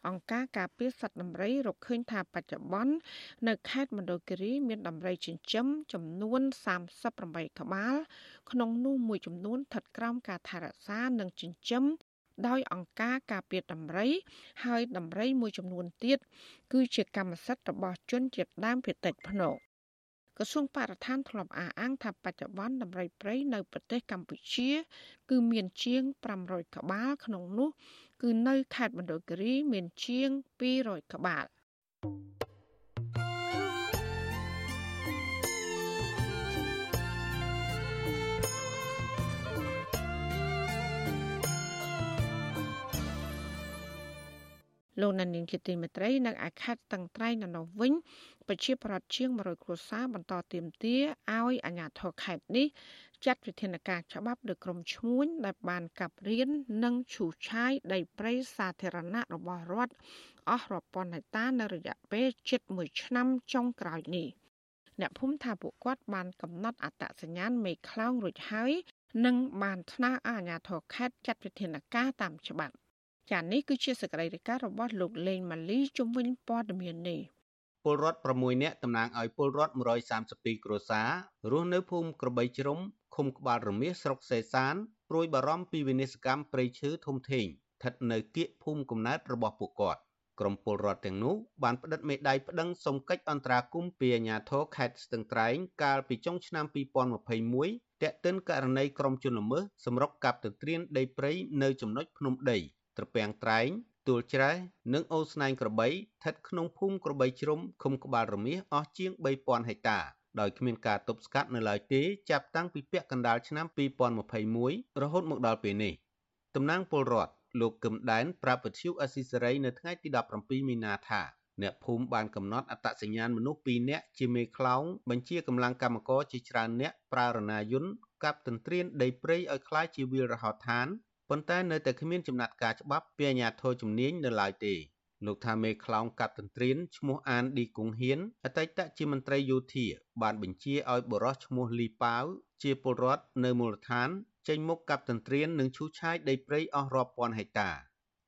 អង្គការការពារសត្វដំរីរកឃើញថាបច្ចុប្បន្ននៅខេត្តមណ្ឌលគិរីមានដំរីចិញ្ចឹមចំនួន38ក្បាល ក្នុងនោះមួយចំនួនស្ថិតក្រោមការថែរក្សានិងចិញ្ចឹមដោយអង្គការការពារដំរី ហើយដំរីមួយចំនួនទៀតគឺជាកម្មសិទ្ធិរបស់ជនជាតិដើមភាគតិចភ្នំក្រសួងបរិស្ថានធ្លាប់អះអាងថាបច្ចុប្បន្នដំរីព្រៃនៅប្រទេសកម្ពុជា គឺមានជាង500ក្បាលក្នុងនោះ គឺនៅខេត្តមណ្ឌលគិរីមានជាង200ក្បាល លោកណានីងជាទីមេត្រីនៅឯខេត្តតឹងត្រែងនៅនោះវិញប្រជាប្រដ្ឋជាង100គ្រួសារបន្តទៀមទាឲ្យអាជ្ញាធរខេត្តនេះចាត់វិធានការច្បាប់លើក្រុមឈ្មួញដែលបានកាប់រៀននិងឈូសឆាយដីព្រៃសាធារណៈរបស់រដ្ឋអស់រាប់ពាន់ហិកតានៅរយៈពេលជិត1ឆ្នាំចុងក្រោយនេះអ្នកភូមិថាពួកគាត់បានកំណត់អត្តសញ្ញាណមេខ្លោងរួចហើយនិងបានស្នើអាជ្ញាធរខេត្តចាត់វិធានការតាមច្បាប់ ចា៎នេះគឺជាសកម្មភាពរបស់លោកលេងម៉ាលីជំវិញព័ត៌មាននេះពលរដ្ឋ6នាក់តំណាងឲ្យពលរដ្ឋ132គ្រួសាររស់នៅភូមិក្របីជ្រុំឃុំក្បាលរមៀសស្រុកសេសានព្រួយបារម្ភពីវិនិស្សកម្មព្រៃឈើធំធេងស្ថិតនៅគៀកភូមិកំណើតរបស់ពួកគាត់ក្រុមពលរដ្ឋទាំងនោះបានផ្តិតមេដាយប្តឹងសុំកិច្ចអន្តរាគមន៍ពីអាជ្ញាធរខេត្តស្ទឹងត្រែងកាលពីចុងឆ្នាំ2021ទាក់ទិនករណីក្រុមជនល្មើសសម្រុកកាប់ទន្ទ្រានដីព្រៃនៅចំណុចភ្នំដី ត្រពាំងត្រែងទួលច្រែនិងអូស្នែងក្របីស្ថិតក្នុងភូមិក្របីជ្រុំឃុំក្បាលរមាសអស់ជាង3000ហិកតាដោយគ្មានការទប់ស្កាត់នៅឡើយទេចាប់តាំងពីពាក់កណ្ដាលឆ្នាំ2021រហូតមកដល់ពេលនេះតំណាងពលរដ្ឋលោកកឹមដែនប្រាប់វិទ្យុអស៊ីសេរីនៅថ្ងៃទី17មីនាថាអ្នកភូមិបានកំណត់អត្តសញ្ញាណមនុស្ស2នាក់ជាមេខ្លោងបញ្ជាកម្លាំងកម្មករជាច្រើនអ្នកប្រើរណាយន្តកាប់ទន្ទ្រានដីព្រៃឲ្យคล้ายជាវាលរហោឋាន ប៉ុន្តែនៅតែគ្មានចំណាត់ការច្បាប់ពីអាជ្ញាធរជំនាញនៅឡើយទេលោកថាមេខ្លោងកាត់ទន្ទ្រានឈ្មោះអានឌីគង់ហ៊ានអតីតជាមន្ត្រីយោធាបានបញ្ជាឲ្យបរិសឈ្មោះលីប៉ាវជាពលរដ្ឋនៅមូលដ្ឋានចេញមុខកាប់ទន្ទ្រាននិងឈូសឆាយដីព្រៃអស់រាប់ពាន់ហិកតា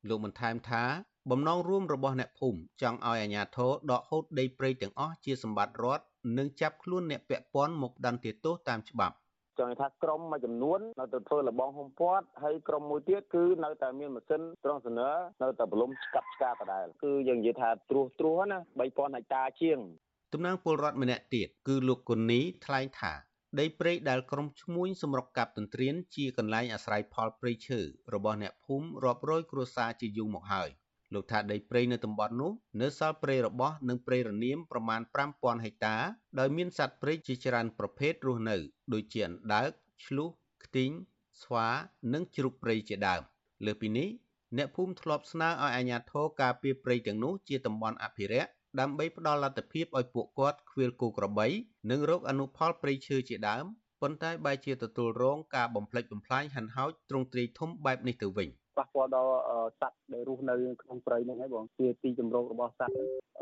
លោកបន្ថែមថាបំណងរួមរបស់អ្នកភូមិចង់ឲ្យអាជ្ញាធរដកហូតដីព្រៃទាំងអស់ជាសម្បត្តិរដ្ឋនិងចាប់ខ្លួនអ្នកពាក់ព័ន្ធមកដន្ទាទោសតាមច្បាប់ ចង់ថាក្រុមមួយចំនួននៅទៅធ្វើលបងហុំព័ទ្ធហើយក្រុមមួយទៀតគឺនៅតែមានម៉ាស៊ីនត្រង់សនើនៅតែបលំស្កាប់ស្កាដដែលគឺយើងនិយាយថាត្រួសត្រាសណា3000ហិកតាជាងតំណាងពលរដ្ឋម្នាក់ទៀតគឺលោកគុនីថ្លែងថាដីព្រៃដែលក្រុមឈ្មួញសម្រុកកាប់ទន្ទ្រានជាកន្លែងអាស្រ័យផលព្រៃឈើរបស់អ្នកភូមិរាប់រយគ្រួសារជាយូរមកហើយ លោកថាដីព្រៃនៅតំបន់នោះនៅសល់ព្រៃរបោះនិងព្រៃរនាមប្រមាណ5000ហិកតាដោយមានសត្វព្រៃជាច្រើនប្រភេទរស់នៅ ដូចជាអណ្ដើកឆ្លុះខ្ទីងស្វានិងជ្រូកព្រៃជាដើមលើពីនេះអ្នកភូមិធ្លាប់ស្នើឲ្យអាជ្ញាធរការពារព្រៃទាំងនោះជាតំបន់អភិរក្សដើម្បីផ្ដល់លទ្ធភាពឲ្យពួកគាត់ខ្វៀលគោក្របី និងរកអនុផលព្រៃឈើជាដើមប៉ុន្តែបែរជាទទួលរងការបំផ្លិចបំផ្លាញហិនហោចទ្រង់ទ្រាយធំបែបនេះទៅវិញ ប៉ះពាល់ដល់សត្វដែលរស់នៅក្នុងព្រៃហ្នឹងហើយបងជាទីជម្រករបស់សត្វ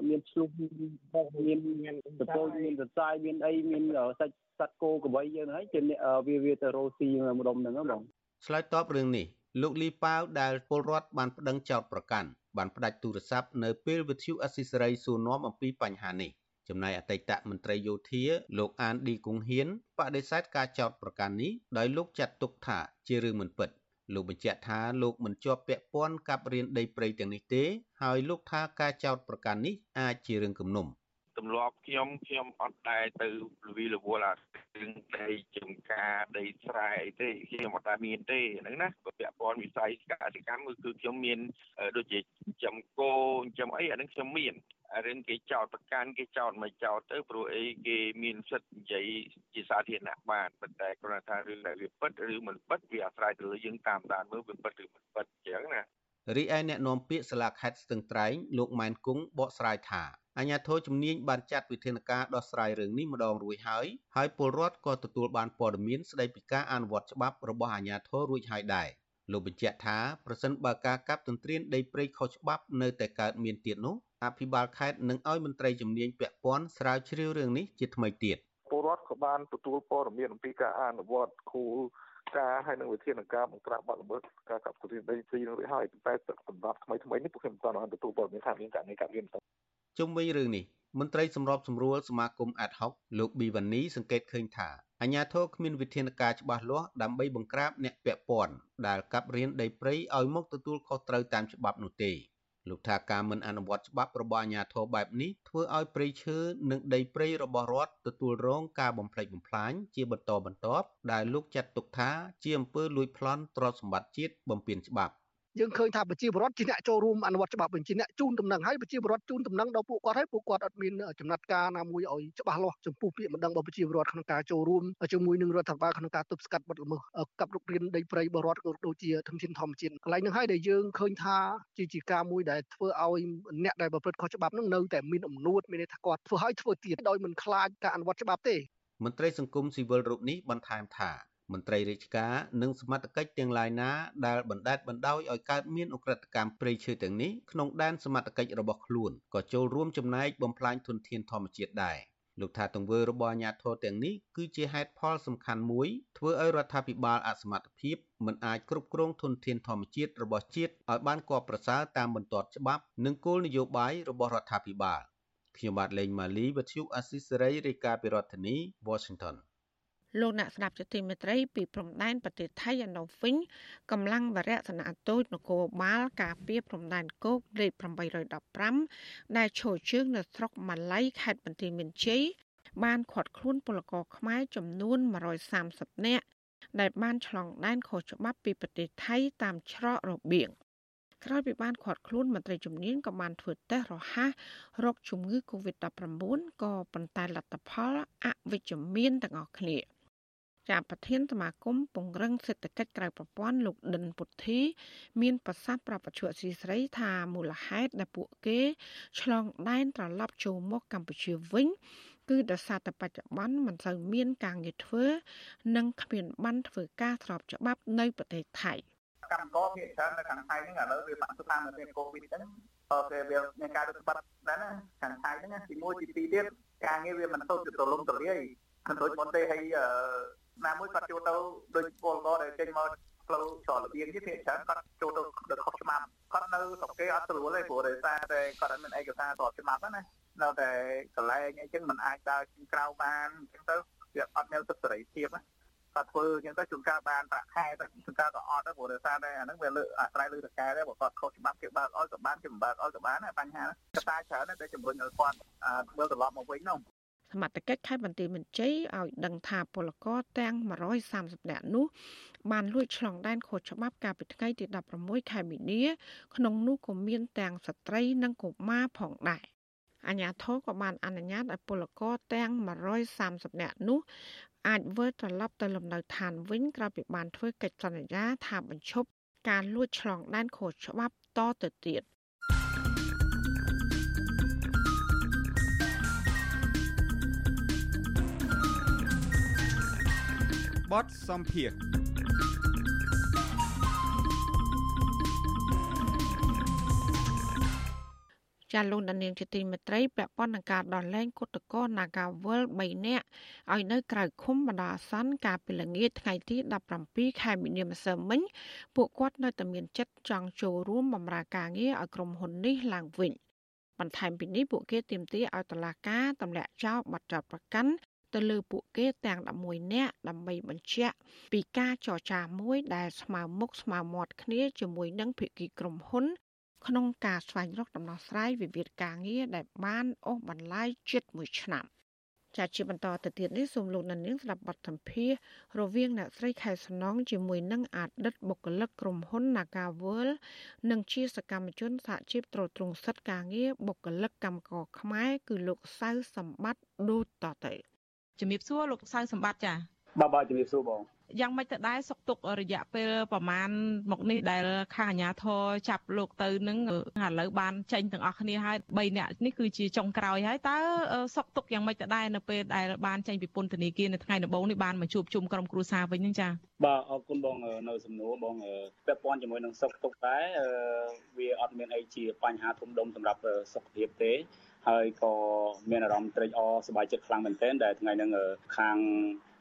មានឆ្លុះមានមានតពោមានសរសៃមានអីមានសាច់សត្វគោក្របីយើងហើយជាវាវាទៅរស់ស៊ីម្ដុំហ្នឹងបងឆ្លើយតបរឿងនេះលោកលីប៉ាវដែលពលរដ្ឋបានប្តឹងចោតប្រកាន់បានផ្ដាច់ទូរស័ព្ទនៅពេលវិទ្យុអស៊ីសេរីសួរនាំអំពីបញ្ហានេះចំណែកអតីតមន្ត្រីយោធាលោកអានឌីគង់ហ៊ានបដិសេធការចោទប្រកាន់នេះដោយលោកចាត់ទុកថាជារឿងមិនពិត លោកបញ្ជាក់ថាលោកមិនជាប់ពាក់ព័ន្ធកັບរៀនដីព្រៃទាំងនេះទេ ហើយលោកថាការចោទប្រកាន់នេះអាចជារឿងគំនុំទម្លាប់ខ្ញុំខ្ញុំអត់ដែរទៅលវីលវល់អារឿងដីចំការដីស្រែអីទេខ្ញុំអត់ដែរមានទេហ្នឹងណាពាក់ព័ន្ធវិស័យកសិកម្មគឺខ្ញុំមានដូចជាចំគោចំអីអាហ្នឹងខ្ញុំមាន រឿងគេចោតប្រកាន់គេចោតមិនចោតទៅព្រោះអីគេមានសិទ្ធិនិយាយជាសាធារណៈបានប៉ុន្តែគ្រាន់តែរឿងដែលវាពិតឬមិនពិតវាអាស្រ័យទៅលើយើងតាមដានមើលវាពិតឬមិនពិតអញ្ចឹងណារីឯអ្នកនាំពាក្យសាលាខេត្តស្ទឹងត្រែងលោកម៉ែនគង់បកស្រាយថាអាជ្ញាធរជំនាញបានចាត់វិធានការដោះស្រាយរឿងនេះម្ដងរួចហើយហើយពលរដ្ឋក៏ទទួលបានព័ត៌មានស្ដីពីការអនុវត្តច្បាប់របស់អាជ្ញាធររួចហើយដែរ លោកបញ្ជាក់ថាប្រសិនបើការកាប់ទន្ទ្រានដីព្រៃខុសច្បាប់នៅតែកើតមានទៀតនោះអភិបាលខេត្តនឹងឲ្យមន្ត្រីជំនាញពាក់ព័ន្ធស្រាវជ្រាវរឿងនេះជាថ្មីទៀតពលររដ្ឋក៏បានទទួលព័ត៌មានអំពីការអនុវត្តគោលការហើយនឹងវិធានការបង្ក្រាបបទល្មើសការកាប់ទន្ទ្រានដីធ្លីនឹងរួចហើយតែសម្រាប់ថ្មីថ្មីនេះពួកខ្ញុំមិនទាន់បានទទួលព័ត៌មានថាមានករណីកាប់លៀនទៅជុំវិញរឿងនេះ មន្ត្រីសម្របសម្រួលសមាគមអាត់ហុកលោកប៊ីវ៉ានីសង្កេតឃើញថាអាញាធរគ្មានវិធានការច្បាស់លាស់ដើម្បីបង្ក្រាបអ្នកពាក់ព័ន្ធដែលកាប់រៀនដីព្រៃឲ្យមកទទួលខុសត្រូវតាមច្បាប់នោះទេលោកថាការមិនអនុវត្តច្បាប់របស់អាជ្ញាធរបែបនេះធ្វើឲ្យព្រៃឈើនិងដីព្រៃរបស់រដ្ឋទទួលរងការបំផ្លិចបំផ្លាញជាបន្តបន្ទាប់ដែលលោកចាត់ទុកថាជាអំពើលួចប្លន់ទ្រព្យសម្បត្តិជាតិបំពានច្បាប់ យើងឃើញថាប្រជាពលរដ្ឋជាអ្នកចូលរួមអនុវត្តច្បាប់វិញជាអ្នកជូនដំណឹងហើយប្រជាពលរដ្ឋជូនដំណឹងដល់ពួកគាត់ហើយពួកគាត់អត់មានចំណាត់ការណាមួយឲ្យច្បាស់លាស់ចំពោះពាក្យបណ្ដឹងរបស់ប្រជាពលរដ្ឋក្នុងការចូលរួមជាមួយនឹងរដ្ឋាភិបាលក្នុងការទប់ស្កាត់បទល្មើសកັບរុករានដីព្រៃបរដ្ឋក៏ដូចជាធនធានធម្មជាតិកន្លែងហ្នឹងហើយដែលយើងឃើញថាជាជាការមួយដែលធ្វើឲ្យអ្នកដែលប្រព្រឹត្តខុសច្បាប់ហ្នឹងនៅតែមានអំនួតមានន័យថាគាត់ធ្វើឲ្យធ្វើទៀតដោយមិនខ្លាចការអនុវត្តច្បាប់ទេមន្ត្រីសង្គមស៊ីវិលរូបនេះបន្ថែមថា មន្ត្រីរាជការនិងសមត្ថកិច្ចទាំងឡាយណាដែលបណ្ដេតបណ្ដោយឲ្យកើតមានអ ுக ្រិតកម្មព្រៃឈើទាំងនេះក្នុងដែនសមត្ថកិច្ចរបស់ខ្លួនក៏ចូលរួមចំណែកបំផ្លាញធនធានធម្មជាតិដែរលោកថាទង្វើរបស់អាជ្ញាធរទាំងនេះគឺជាហេតុផលសំខាន់មួយធ្វើឲ្យរដ្ឋាភិបាលអសមត្ថភាពមិនអាចគ្រប់គ្រងធនធានធម្មជាតិរបស់ជាតិឲ្យបានគប្បីប្រសើរតាមបន្ទាត់ច្បាប់និងគោលនយោបាយរបស់រដ្ឋាភិបាលខ្ញុំបាទលេងម៉ាលីវិទ្យុអស៊ីសេរីរាយការណ៍ពីរដ្ឋធានី Washington លោកអ្នកស្ដាប់ជាទីមេត្រីពីព្រំដែនប្រទេសថៃឯណោះវិញកម្លាំងវរៈសនៈតូចនគរបាលការពារព្រំដែនគោកលេខ815ដែលឈរជើងនៅស្រុកម៉ាឡៃខេត្តបន្ទាយមានជ័យបានខាត់ខ្លួនពលករខ្មែរចំនួន130នាក់ដែលបានឆ្លងដែនខុសច្បាប់ពីប្រទេសថៃតាមច្រករបៀងក្រោយពីបានខាត់ខ្លួនមន្ត្រីជំនាញក៏បានធ្វើតេស្តរហ័សរោគជំងឺ Covid-19 ក៏ប៉ុន្តែលទ្ធផលអវិជ្ជមានទាំងអស់គ្នា។ ចាប្រធានសមាគមពង្រឹងសេដ្ឋកិច្ចក្រៅប្រព័ន្ធលោកដិនពុទ្ធី មានប្រសាសន៍ប្រាប់បច្ចុប្បន្នស៊ីស្រីថាមូលហេតុដែលពួកគេឆ្លងដែនត្រឡប់ចូលមកកម្ពុជាវិញគឺដោយសារតែបច្ចុប្បន្នមិនសូវមានការងារធ្វើ និងគ្មានបានធ្វើការស្របច្បាប់នៅប្រទេសថៃកម្មករភាគច្រើននៅខាងថៃហ្នឹងឥឡូវវាបាក់ស្ថានភាពកូវីដហ្នឹងអូខេវាមានការរត់បាត់ដែរណាខាងថៃហ្នឹងទី1ទី2ទៀតការងារវាមិនទៅទូលំទូលាយមិនដូចមុនទេហើយ ណាមួយគាត់ចូលទៅដូចពលករដែលចេញមកផ្លូវច្រករបៀងនេះភាគច្រើនគាត់ចូលទៅដោយខុសច្បាប់គាត់នៅស្រុកគេអត់ស្រួលទេព្រោះដោយសារតែគាត់អត់មានឯកសារស្របច្បាប់ណានៅតែកន្លែងអីចឹងមិនអាចដើរចេញក្រៅបានអញ្ចឹងទៅវាអត់មានសិទ្ធិសេរីភាពណាគាត់ធ្វើអញ្ចឹងទៅជួនកាលបានប្រាក់ខែទៅជួនកាលក៏អត់ដែរព្រោះដោយសារតែអាហ្នឹងវាលើអាស្រ័យលើតកែដែរបើគាត់ខុសច្បាប់គេបើកអោយក៏បានគេមិនបើកអោយក៏បានបញ្ហាកត្តាច្រើនតែជំរុញឲ្យគាត់មើលត្រឡប់មកវិញនោះ សមត្ថកិច្ចខេត្តបន្ទាយមានជ័យឲ្យដឹងថាពលករទាំង130នាក់នោះបានលួចឆ្លងដែនខុសច្បាប់កាលពីថ្ងៃទី16ខែមីនាក្នុងនោះក៏មានទាំងស្ត្រីនិងកុមារផងដែរអាជ្ញាធរក៏បានអនុញ្ញាតឲ្យពលករទាំង130នាក់នោះអាចវិលត្រឡប់ទៅលំនៅឋានវិញក្រោយពីបានធ្វើកិច្ចសន្យាថាបញ្ឈប់ការលួចឆ្លងដែនខុសច្បាប់តទៅទៀត បទសំភារចាលោកដានៀងជាទីមេត្រីពាក់ព័ន្ធនឹងការដោះលែងគុតកោ Nagawal 3នាក់ឲ្យនៅក្រៅឃុំបណ្ដោះអាសន្នកាលពីល្ងាចថ្ងៃទី17ខែមីនាម្សិលមិញពួកគាត់នៅតែមានចិត្តចង់ចូលរួមបម្រើការងារឲ្យក្រុមហ៊ុននេះឡើងវិញបន្ថែមពីនេះពួកគេទាមទារឲ្យតុលាការទម្លាក់ចោលបទចោទប្រកាន់ ទៅលើពួកគេទាំង11នាក់ដើម្បីបញ្ជាក់ពីការចរចាមួយដែលស្មើមុខស្មើមាត់គ្នាជាមួយនឹងភាគីក្រុមហ៊ុន ក្នុងការស្វែងរកដំណោះស្រាយវិវាទការងារដែលបានអូសបន្លាយជិត1ឆ្នាំចាជាបន្តទៅទៀតនេះសូមលោកនាងស្ដាប់បទសម្ភាសរវាងអ្នកស្រីខែសំណងជាមួយនឹងអតីតបុគ្គលិកក្រុមហ៊ុន Nagawal និងជាសកម្មជនសហជីពត្រួតត្រងសិទ្ធិការងារបុគ្គលិកកម្មករខ្មែរគឺលោកសៅសម្បត្តិដូចតទៅ ជំរាបសួរលោកសៅសម្បត្តិចាបាទបាទជំរាបសួរបងយ៉ាងម៉េចទៅដែរសុកទុករយៈពេលប្រមាណមកនេះដែលខាងអាជ្ញាធរចាប់លោកទៅនឹងឥឡូវបានចេញទាំងអស់គ្នាហើយ3នាក់នេះគឺជាចុងក្រោយហើយតើសុកទុកយ៉ាងម៉េចទៅដែរនៅពេលដែលបានចេញពីពន្ធនាគារនៅថ្ងៃដំបូងនេះបានមកជួបជុំក្រុមគ្រួសារវិញហ្នឹងចាបាទអរគុណបងនៅសំណួរបងពាក់ព័ន្ធជាមួយនឹងសុកទុកដែរវាអអត់មានអីជាបញ្ហាធំដុំសម្រាប់សុខភាពទេ ហើយក៏មានអារម្មណ៍ត្រេកអរសប្បាយចិត្តខ្លាំងមែនទែនដែលថ្ងៃហ្នឹងខាង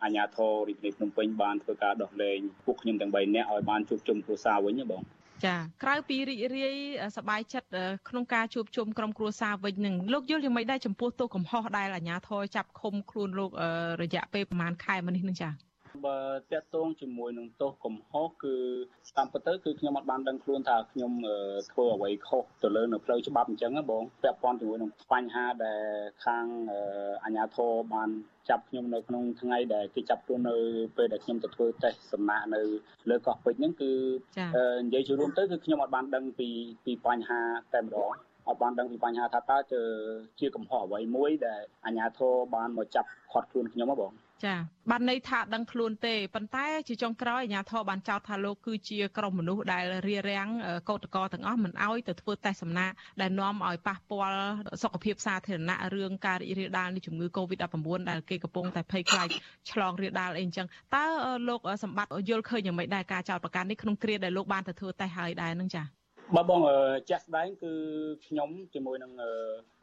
អាជ្ញាធររាជធានីភ្នំពេញបានធ្វើការដោះលែងពួកខ្ញុំទាំង3នាក់ឲ្យបានជួបជុំគ្រួសារវិញបងចាក្រៅពីរីករាយសប្បាយចិត្តក្នុងការជួបជុំក្រុមគ្រួសារវិញនឹងលោកយល់យ៉ាងម៉េចដែរចំពោះទោសកំហុសដែលអាជ្ញាធរចាប់ឃុំខ្លួនលោករយៈពេលប្រហែលខែមកនេះនឹងចា បើតកតងជាមួយនឹងទោសកំហុសគឺតាមពិតទៅគឺខ្ញុំអត់បានដឹងខ្លួនថាខ្ញុំធ្វើអ្វីខុសទៅលើនៅផ្លូវច្បាប់អញ្ចឹងបងពាក់ព័ន្ធជាមួយនឹងបញ្ហាដែលខាងអាជ្ញាធរបានចាប់ខ្ញុំនៅក្នុងថ្ងៃដែលគេចាប់ខ្លួននៅពេលដែលខ្ញុំទៅធ្វើតេស្តសំណាក់នៅលើកោះពេជ្រហ្នឹងគឺនិយាយជារួមទៅគឺខ្ញុំអត់បានដឹងពីពីបញ្ហាតែម្ដង អត់បានដឹងពីបញ្ហាថាតើជាកំហុសអ្វីមួយដែលអាជ្ញាធរបានមកចាប់ខាត់ខ្លួនខ្ញុំហ៎បងចាបានន័យថាដឹងខ្លួនទេប៉ុន្តែជាចុងក្រោយអាជ្ញាធរបានចោទថាលោកគឺជាក្រុមមនុស្សដែលរារាំងកោតក្រទាំងអស់មិនអោយទៅធ្វើតេស្តសំណាក់ដែលនាំឲ្យប៉ះពាល់សុខភាពសាធារណៈរឿងការរីករាលដាលនៃជំងឺ Covid-19 ដែលគេកំពុងតែភ័យខ្លាចឆ្លងរាលដាលអីអញ្ចឹងតើលោកសម្បត្តិយល់ឃើញយ៉ាងម៉េចដែរការចោទប្រកាន់នេះក្នុងគ្រាដែលលោកបានទៅធ្វើតេស្តហើយដែរនឹងចា៎ បាទបងចាស់ស្ដែងគឺខ្ញុំជាមួយនឹង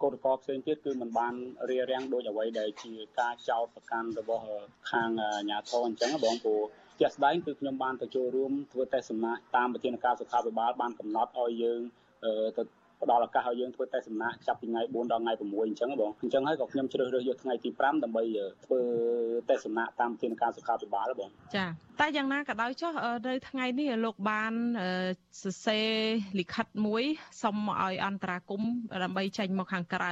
កោតក្រផ្សេងទៀតគឺมันបានរៀបរៀងដូចអ្វីដែលជាការចោទប្រកាន់របស់ខាងអាជ្ញាធរអញ្ចឹងបងព្រោះជាក់ស្ដែងគឺខ្ញុំបានទៅចូលរួមធ្វើតេស្តសម្ណាក់តាមវិធានការសុខាភិបាលបានកំណត់ឲ្យយើងទៅ ផ្ដល់ឱកាសឲ្យយើងធ្វើតេស្តសំណាក់ចាប់ពីថ្ងៃ4ដល់ថ្ងៃ6អញ្ចឹងបងអញ្ចឹងហើយក៏ខ្ញុំជ្រើសរើសយកថ្ងៃទី5ដើម្បីធ្វើតេស្តសំណាក់តាមវិធានការសុខាភិបាលបងចាតែយ៉ាងណាក៏ដោយចុះនៅថ្ងៃនេះលោកបានសរសេរលិខិតមួយសុំឲ្យអន្តរាគមដើម្បីចេញមកខាងក្រៅ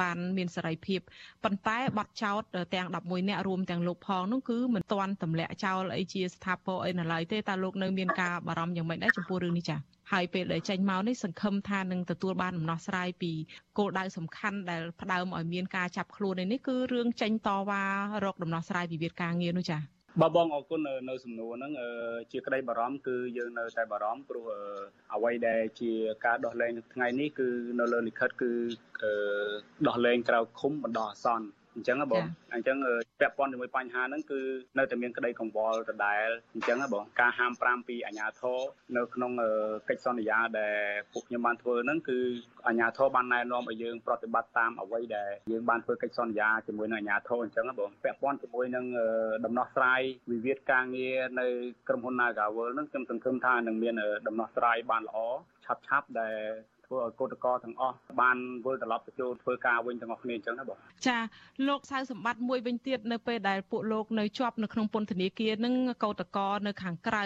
បានមានសេរីភាពប៉ុន្តែប័ណ្ណចោតទាំង11នាក់រួមទាំងលោកផងនោះគឺមិនទាន់ទម្លាក់ចោលអីជាស្ថាពរអីនៅឡើយទេតើលោកនៅមានការបារម្ភយ៉ាងម៉េចដែរចំពោះរឿងនេះចា៎ ហើយពេលដែលចេញមកនេះសង្ឃឹមថានឹងទទួលបានដំណោះស្រាយពីគោលដៅសំខាន់ដែលផ្ដើមឲ្យមានការចាប់ខ្លួននេះគឺរឿងចេញតវ៉ារកដំណោះស្រាយវិវាទការងារនោះចា៎បាទបងអរគុណនៅសំណួរហ្នឹងជាក្តីបារម្ភគឺយើងនៅតែបារម្ភព្រោះអ្វីដែលជាការដោះលែងថ្ងៃនេះគឺនៅលើលិខិតគឺដោះលែងក្រៅឃុំបណ្ដោះអាសន្ន អញ្ចឹងបងអញ្ចឹងពាក់ព័ន្ធជាមួយបញ្ហាហ្នឹងគឺនៅតែមានក្តីកង្វល់ដដែលអញ្ចឹងបងការហាម5ពីអាជ្ញាធរនៅក្នុងកិច្ចសន្យាដែលពួកខ្ញុំបានធ្វើហ្នឹងគឺអាជ្ញាធរបានណែនាំឲ្យយើងប្រតិបត្តិតាមអ្វីដែលយើងបានធ្វើកិច្ចសន្យាជាមួយនឹងអាជ្ញាធរអញ្ចឹងបងពាក់ព័ន្ធជាមួយនឹងដំណោះស្រាយវិវាទការងារនៅក្រុមហ៊ុន Nagawal ហ្នឹងខ្ញុំសង្ឃឹមថានឹងមានដំណោះស្រាយបានល្អឆាប់ឆាប់ដែល ធ្វើឲ្យកោតក្រទាំងអស់បានវិលត្រឡប់ទៅចូលធ្វើការវិញទាំងអស់គ្នាអញ្ចឹងណាបងចាលោកសៅសម្បត្តិមួយវិញទៀតនៅពេលដែលពួកលោកនៅជាប់នៅក្នុងពន្ធនាគារនឹងកោតក្រនៅខាងក្រៅ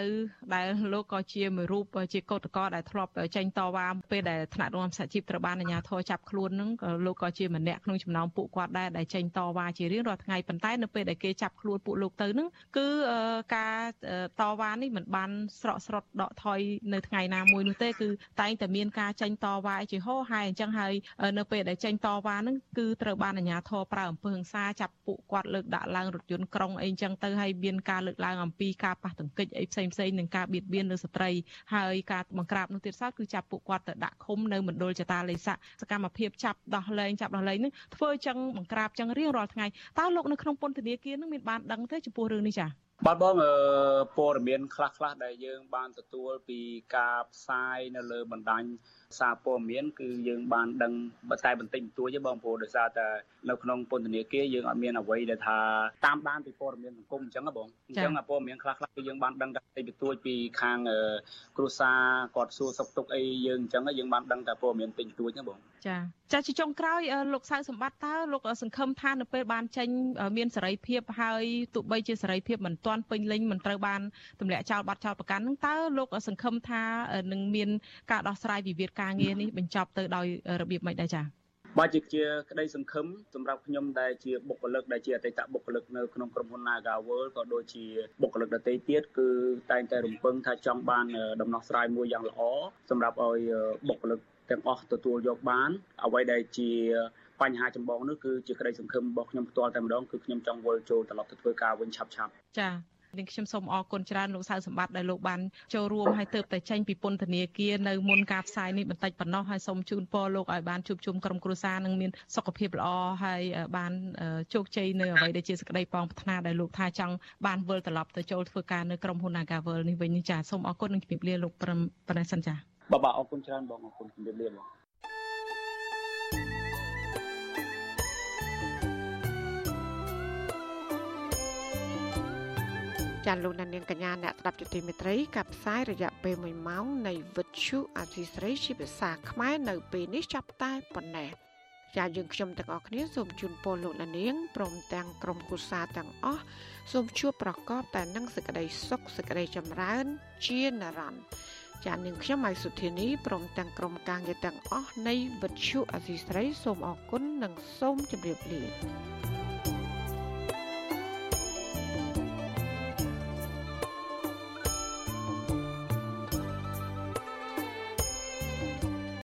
ដែលលោកក៏ជាមួយរូបជាកោតក្រដែលធ្លាប់ចេញតវ៉ាពេលដែលថ្នាក់រដ្ឋសហជីពត្រូវបានអាជ្ញាធរចាប់ខ្លួននឹងលោកក៏ជាម្នាក់ក្នុងចំណោមពួកគាត់ដែរដែលចេញតវ៉ាជារៀងរាល់ថ្ងៃប៉ុន្តែនៅពេលដែលគេចាប់ខ្លួនពួកលោកទៅនឹងគឺការតវ៉ានេះមិនបានស្រកស្រត់ដកថយនៅថ្ងៃណាមួយនោះទេគឺតែងតែមានការចេញតវ៉ាជាហោហាយអញ្ចឹងហើយនៅពេលដែលចេញតវ៉ាហ្នឹងគឺត្រូវបានអាជ្ញាធរប្រើអំពើហិង្សាចាប់ពួកគាត់លើកដាក់ឡើងរថយន្តក្រុងអីអញ្ចឹងទៅហើយមានការលើកឡើងអំពីការប៉ះទង្គិចអីផ្សេងផ្សេងនឹងការបៀតបៀនលើស្ត្រីហើយការបង្ក្រាបនោះទៀតសោតគឺចាប់ពួកគាត់ទៅដាក់ឃុំនៅមណ្ឌលចតាលេខសកម្មភាពចាប់ដោះលែងចាប់ដោះលែងនឹងធ្វើអញ្ចឹងបង្ក្រាបអញ្ចឹងរៀងរាល់ថ្ងៃតើលោកនៅក្នុងពន្ធនាគារនឹងមានបានដឹងទេចំពោះរឿងនេះចា៎បាទបងព័ត៌មានខ្លះៗដែលយើងបានទទួលពីការផ្សាយនៅលើបណ្ដាញ សារព័ត៌មានគឺយើងបានដឹងតែបន្តិចបន្តួចទេបងប្អូនដោយសារតែនៅក្នុងពន្ធនាគារយើងអត់មានអ្វីដែលថាតាមដានពីព័ត៌មានសង្គមអញ្ចឹងណាបងអញ្ចឹងព័ត៌មានខ្លះៗគឺយើងបានដឹងតែបន្តិចបន្តួចពីខាងគ្រួសារគាត់សួរសុខទុក្ខអីយើងអញ្ចឹងយើងបានដឹងតែព័ត៌មានបន្តិចបន្តួចណាបងចា ចាជាចុងក្រោយលោកសៅសម្បត្តិតើលោកសង្ឃឹមថានៅពេលបានចេញមានសេរីភាពហើយទោះបីជាសេរីភាពមិនទាន់ពេញលេញមិនត្រូវបានទម្លាក់ចោលបាត់ចោលប្រកាន់នឹងតើលោកសង្ឃឹមថានឹងមានការដោះស្រាយវិវាទការងារនេះបញ្ចប់ទៅដោយរបៀបម៉េចដែរចា៎បាទជាជាក្តីសង្ឃឹមសម្រាប់ខ្ញុំដែលជាបុគ្គលិកដែលជាអតីតបុគ្គលិកនៅក្នុងក្រុមហ៊ុន Naga World ក៏ដូចជាបុគ្គលិកដទៃទៀតគឺតែងតែរំពឹងថាចង់បានដំណោះស្រាយមួយយ៉ាងល្អសម្រាប់ឲ្យបុគ្គលិក ទាំងអស់ទទួលយកបាន អ្វីដែលជាបញ្ហាចម្បងនោះគឺជាក្តីសង្ឃឹមរបស់ខ្ញុំផ្ទាល់តែម្ដងគឺខ្ញុំចង់វិលចូលត្រឡប់ទៅធ្វើការវិញឆាប់ៗចា៎នាងខ្ញុំសូមអរគុណច្រើនលោកសៅសម្បត្តិដែលលោកបានចូលរួមហើយទៅតែចេញពីពន្ធនាគារនៅមុនការផ្សាយនេះបន្តិចប៉ុណ្ណោះហើយសូមជូនពរលោកឲ្យបានជួបជុំក្រុមគ្រួសារនិងមានសុខភាពល្អហើយបានជោគជ័យនៅអ្វីដែលជាសក្តីប៉ងប្រាថ្នាដែលលោកថាចង់បានវិលត្រឡប់ទៅចូលធ្វើការនៅក្រុមហ៊ុន Nagavel នេះវិញចាសូមអរគុណនិងជម្រាបលាលោកប៉ុណ្ណេះសិនចា បាទបាទអរគុណច្រើនបងអរគុណជំរាបលាបងចាលោកនាងកញ្ញាអ្នកស្ដាប់ជទីមេត្រីកັບផ្សាយរយៈពេល1ម៉ោងនៃវិទ្យុអាស៊ីស្រីជាភាសាខ្មែរនៅពេលនេះចាប់តែប៉ុណ្ណេះចាយើងខ្ញុំទាំងអស់គ្នាសូមជូនពរលោកនាងព្រមទាំងក្រុមគូសាទាំងអស់សូមជួបប្រកបតែនឹងសេចក្តីសុខសេចក្តីចម្រើនជានិរន្តរ៍ ចានាងខ្ញុំម៉ៃសុធានីព្រមទាំងក្រុមការងារទាំងអស់នៃវិទ្យុអាស៊ីស្រីសូមអរគុណនិងសូមជម្រាបលា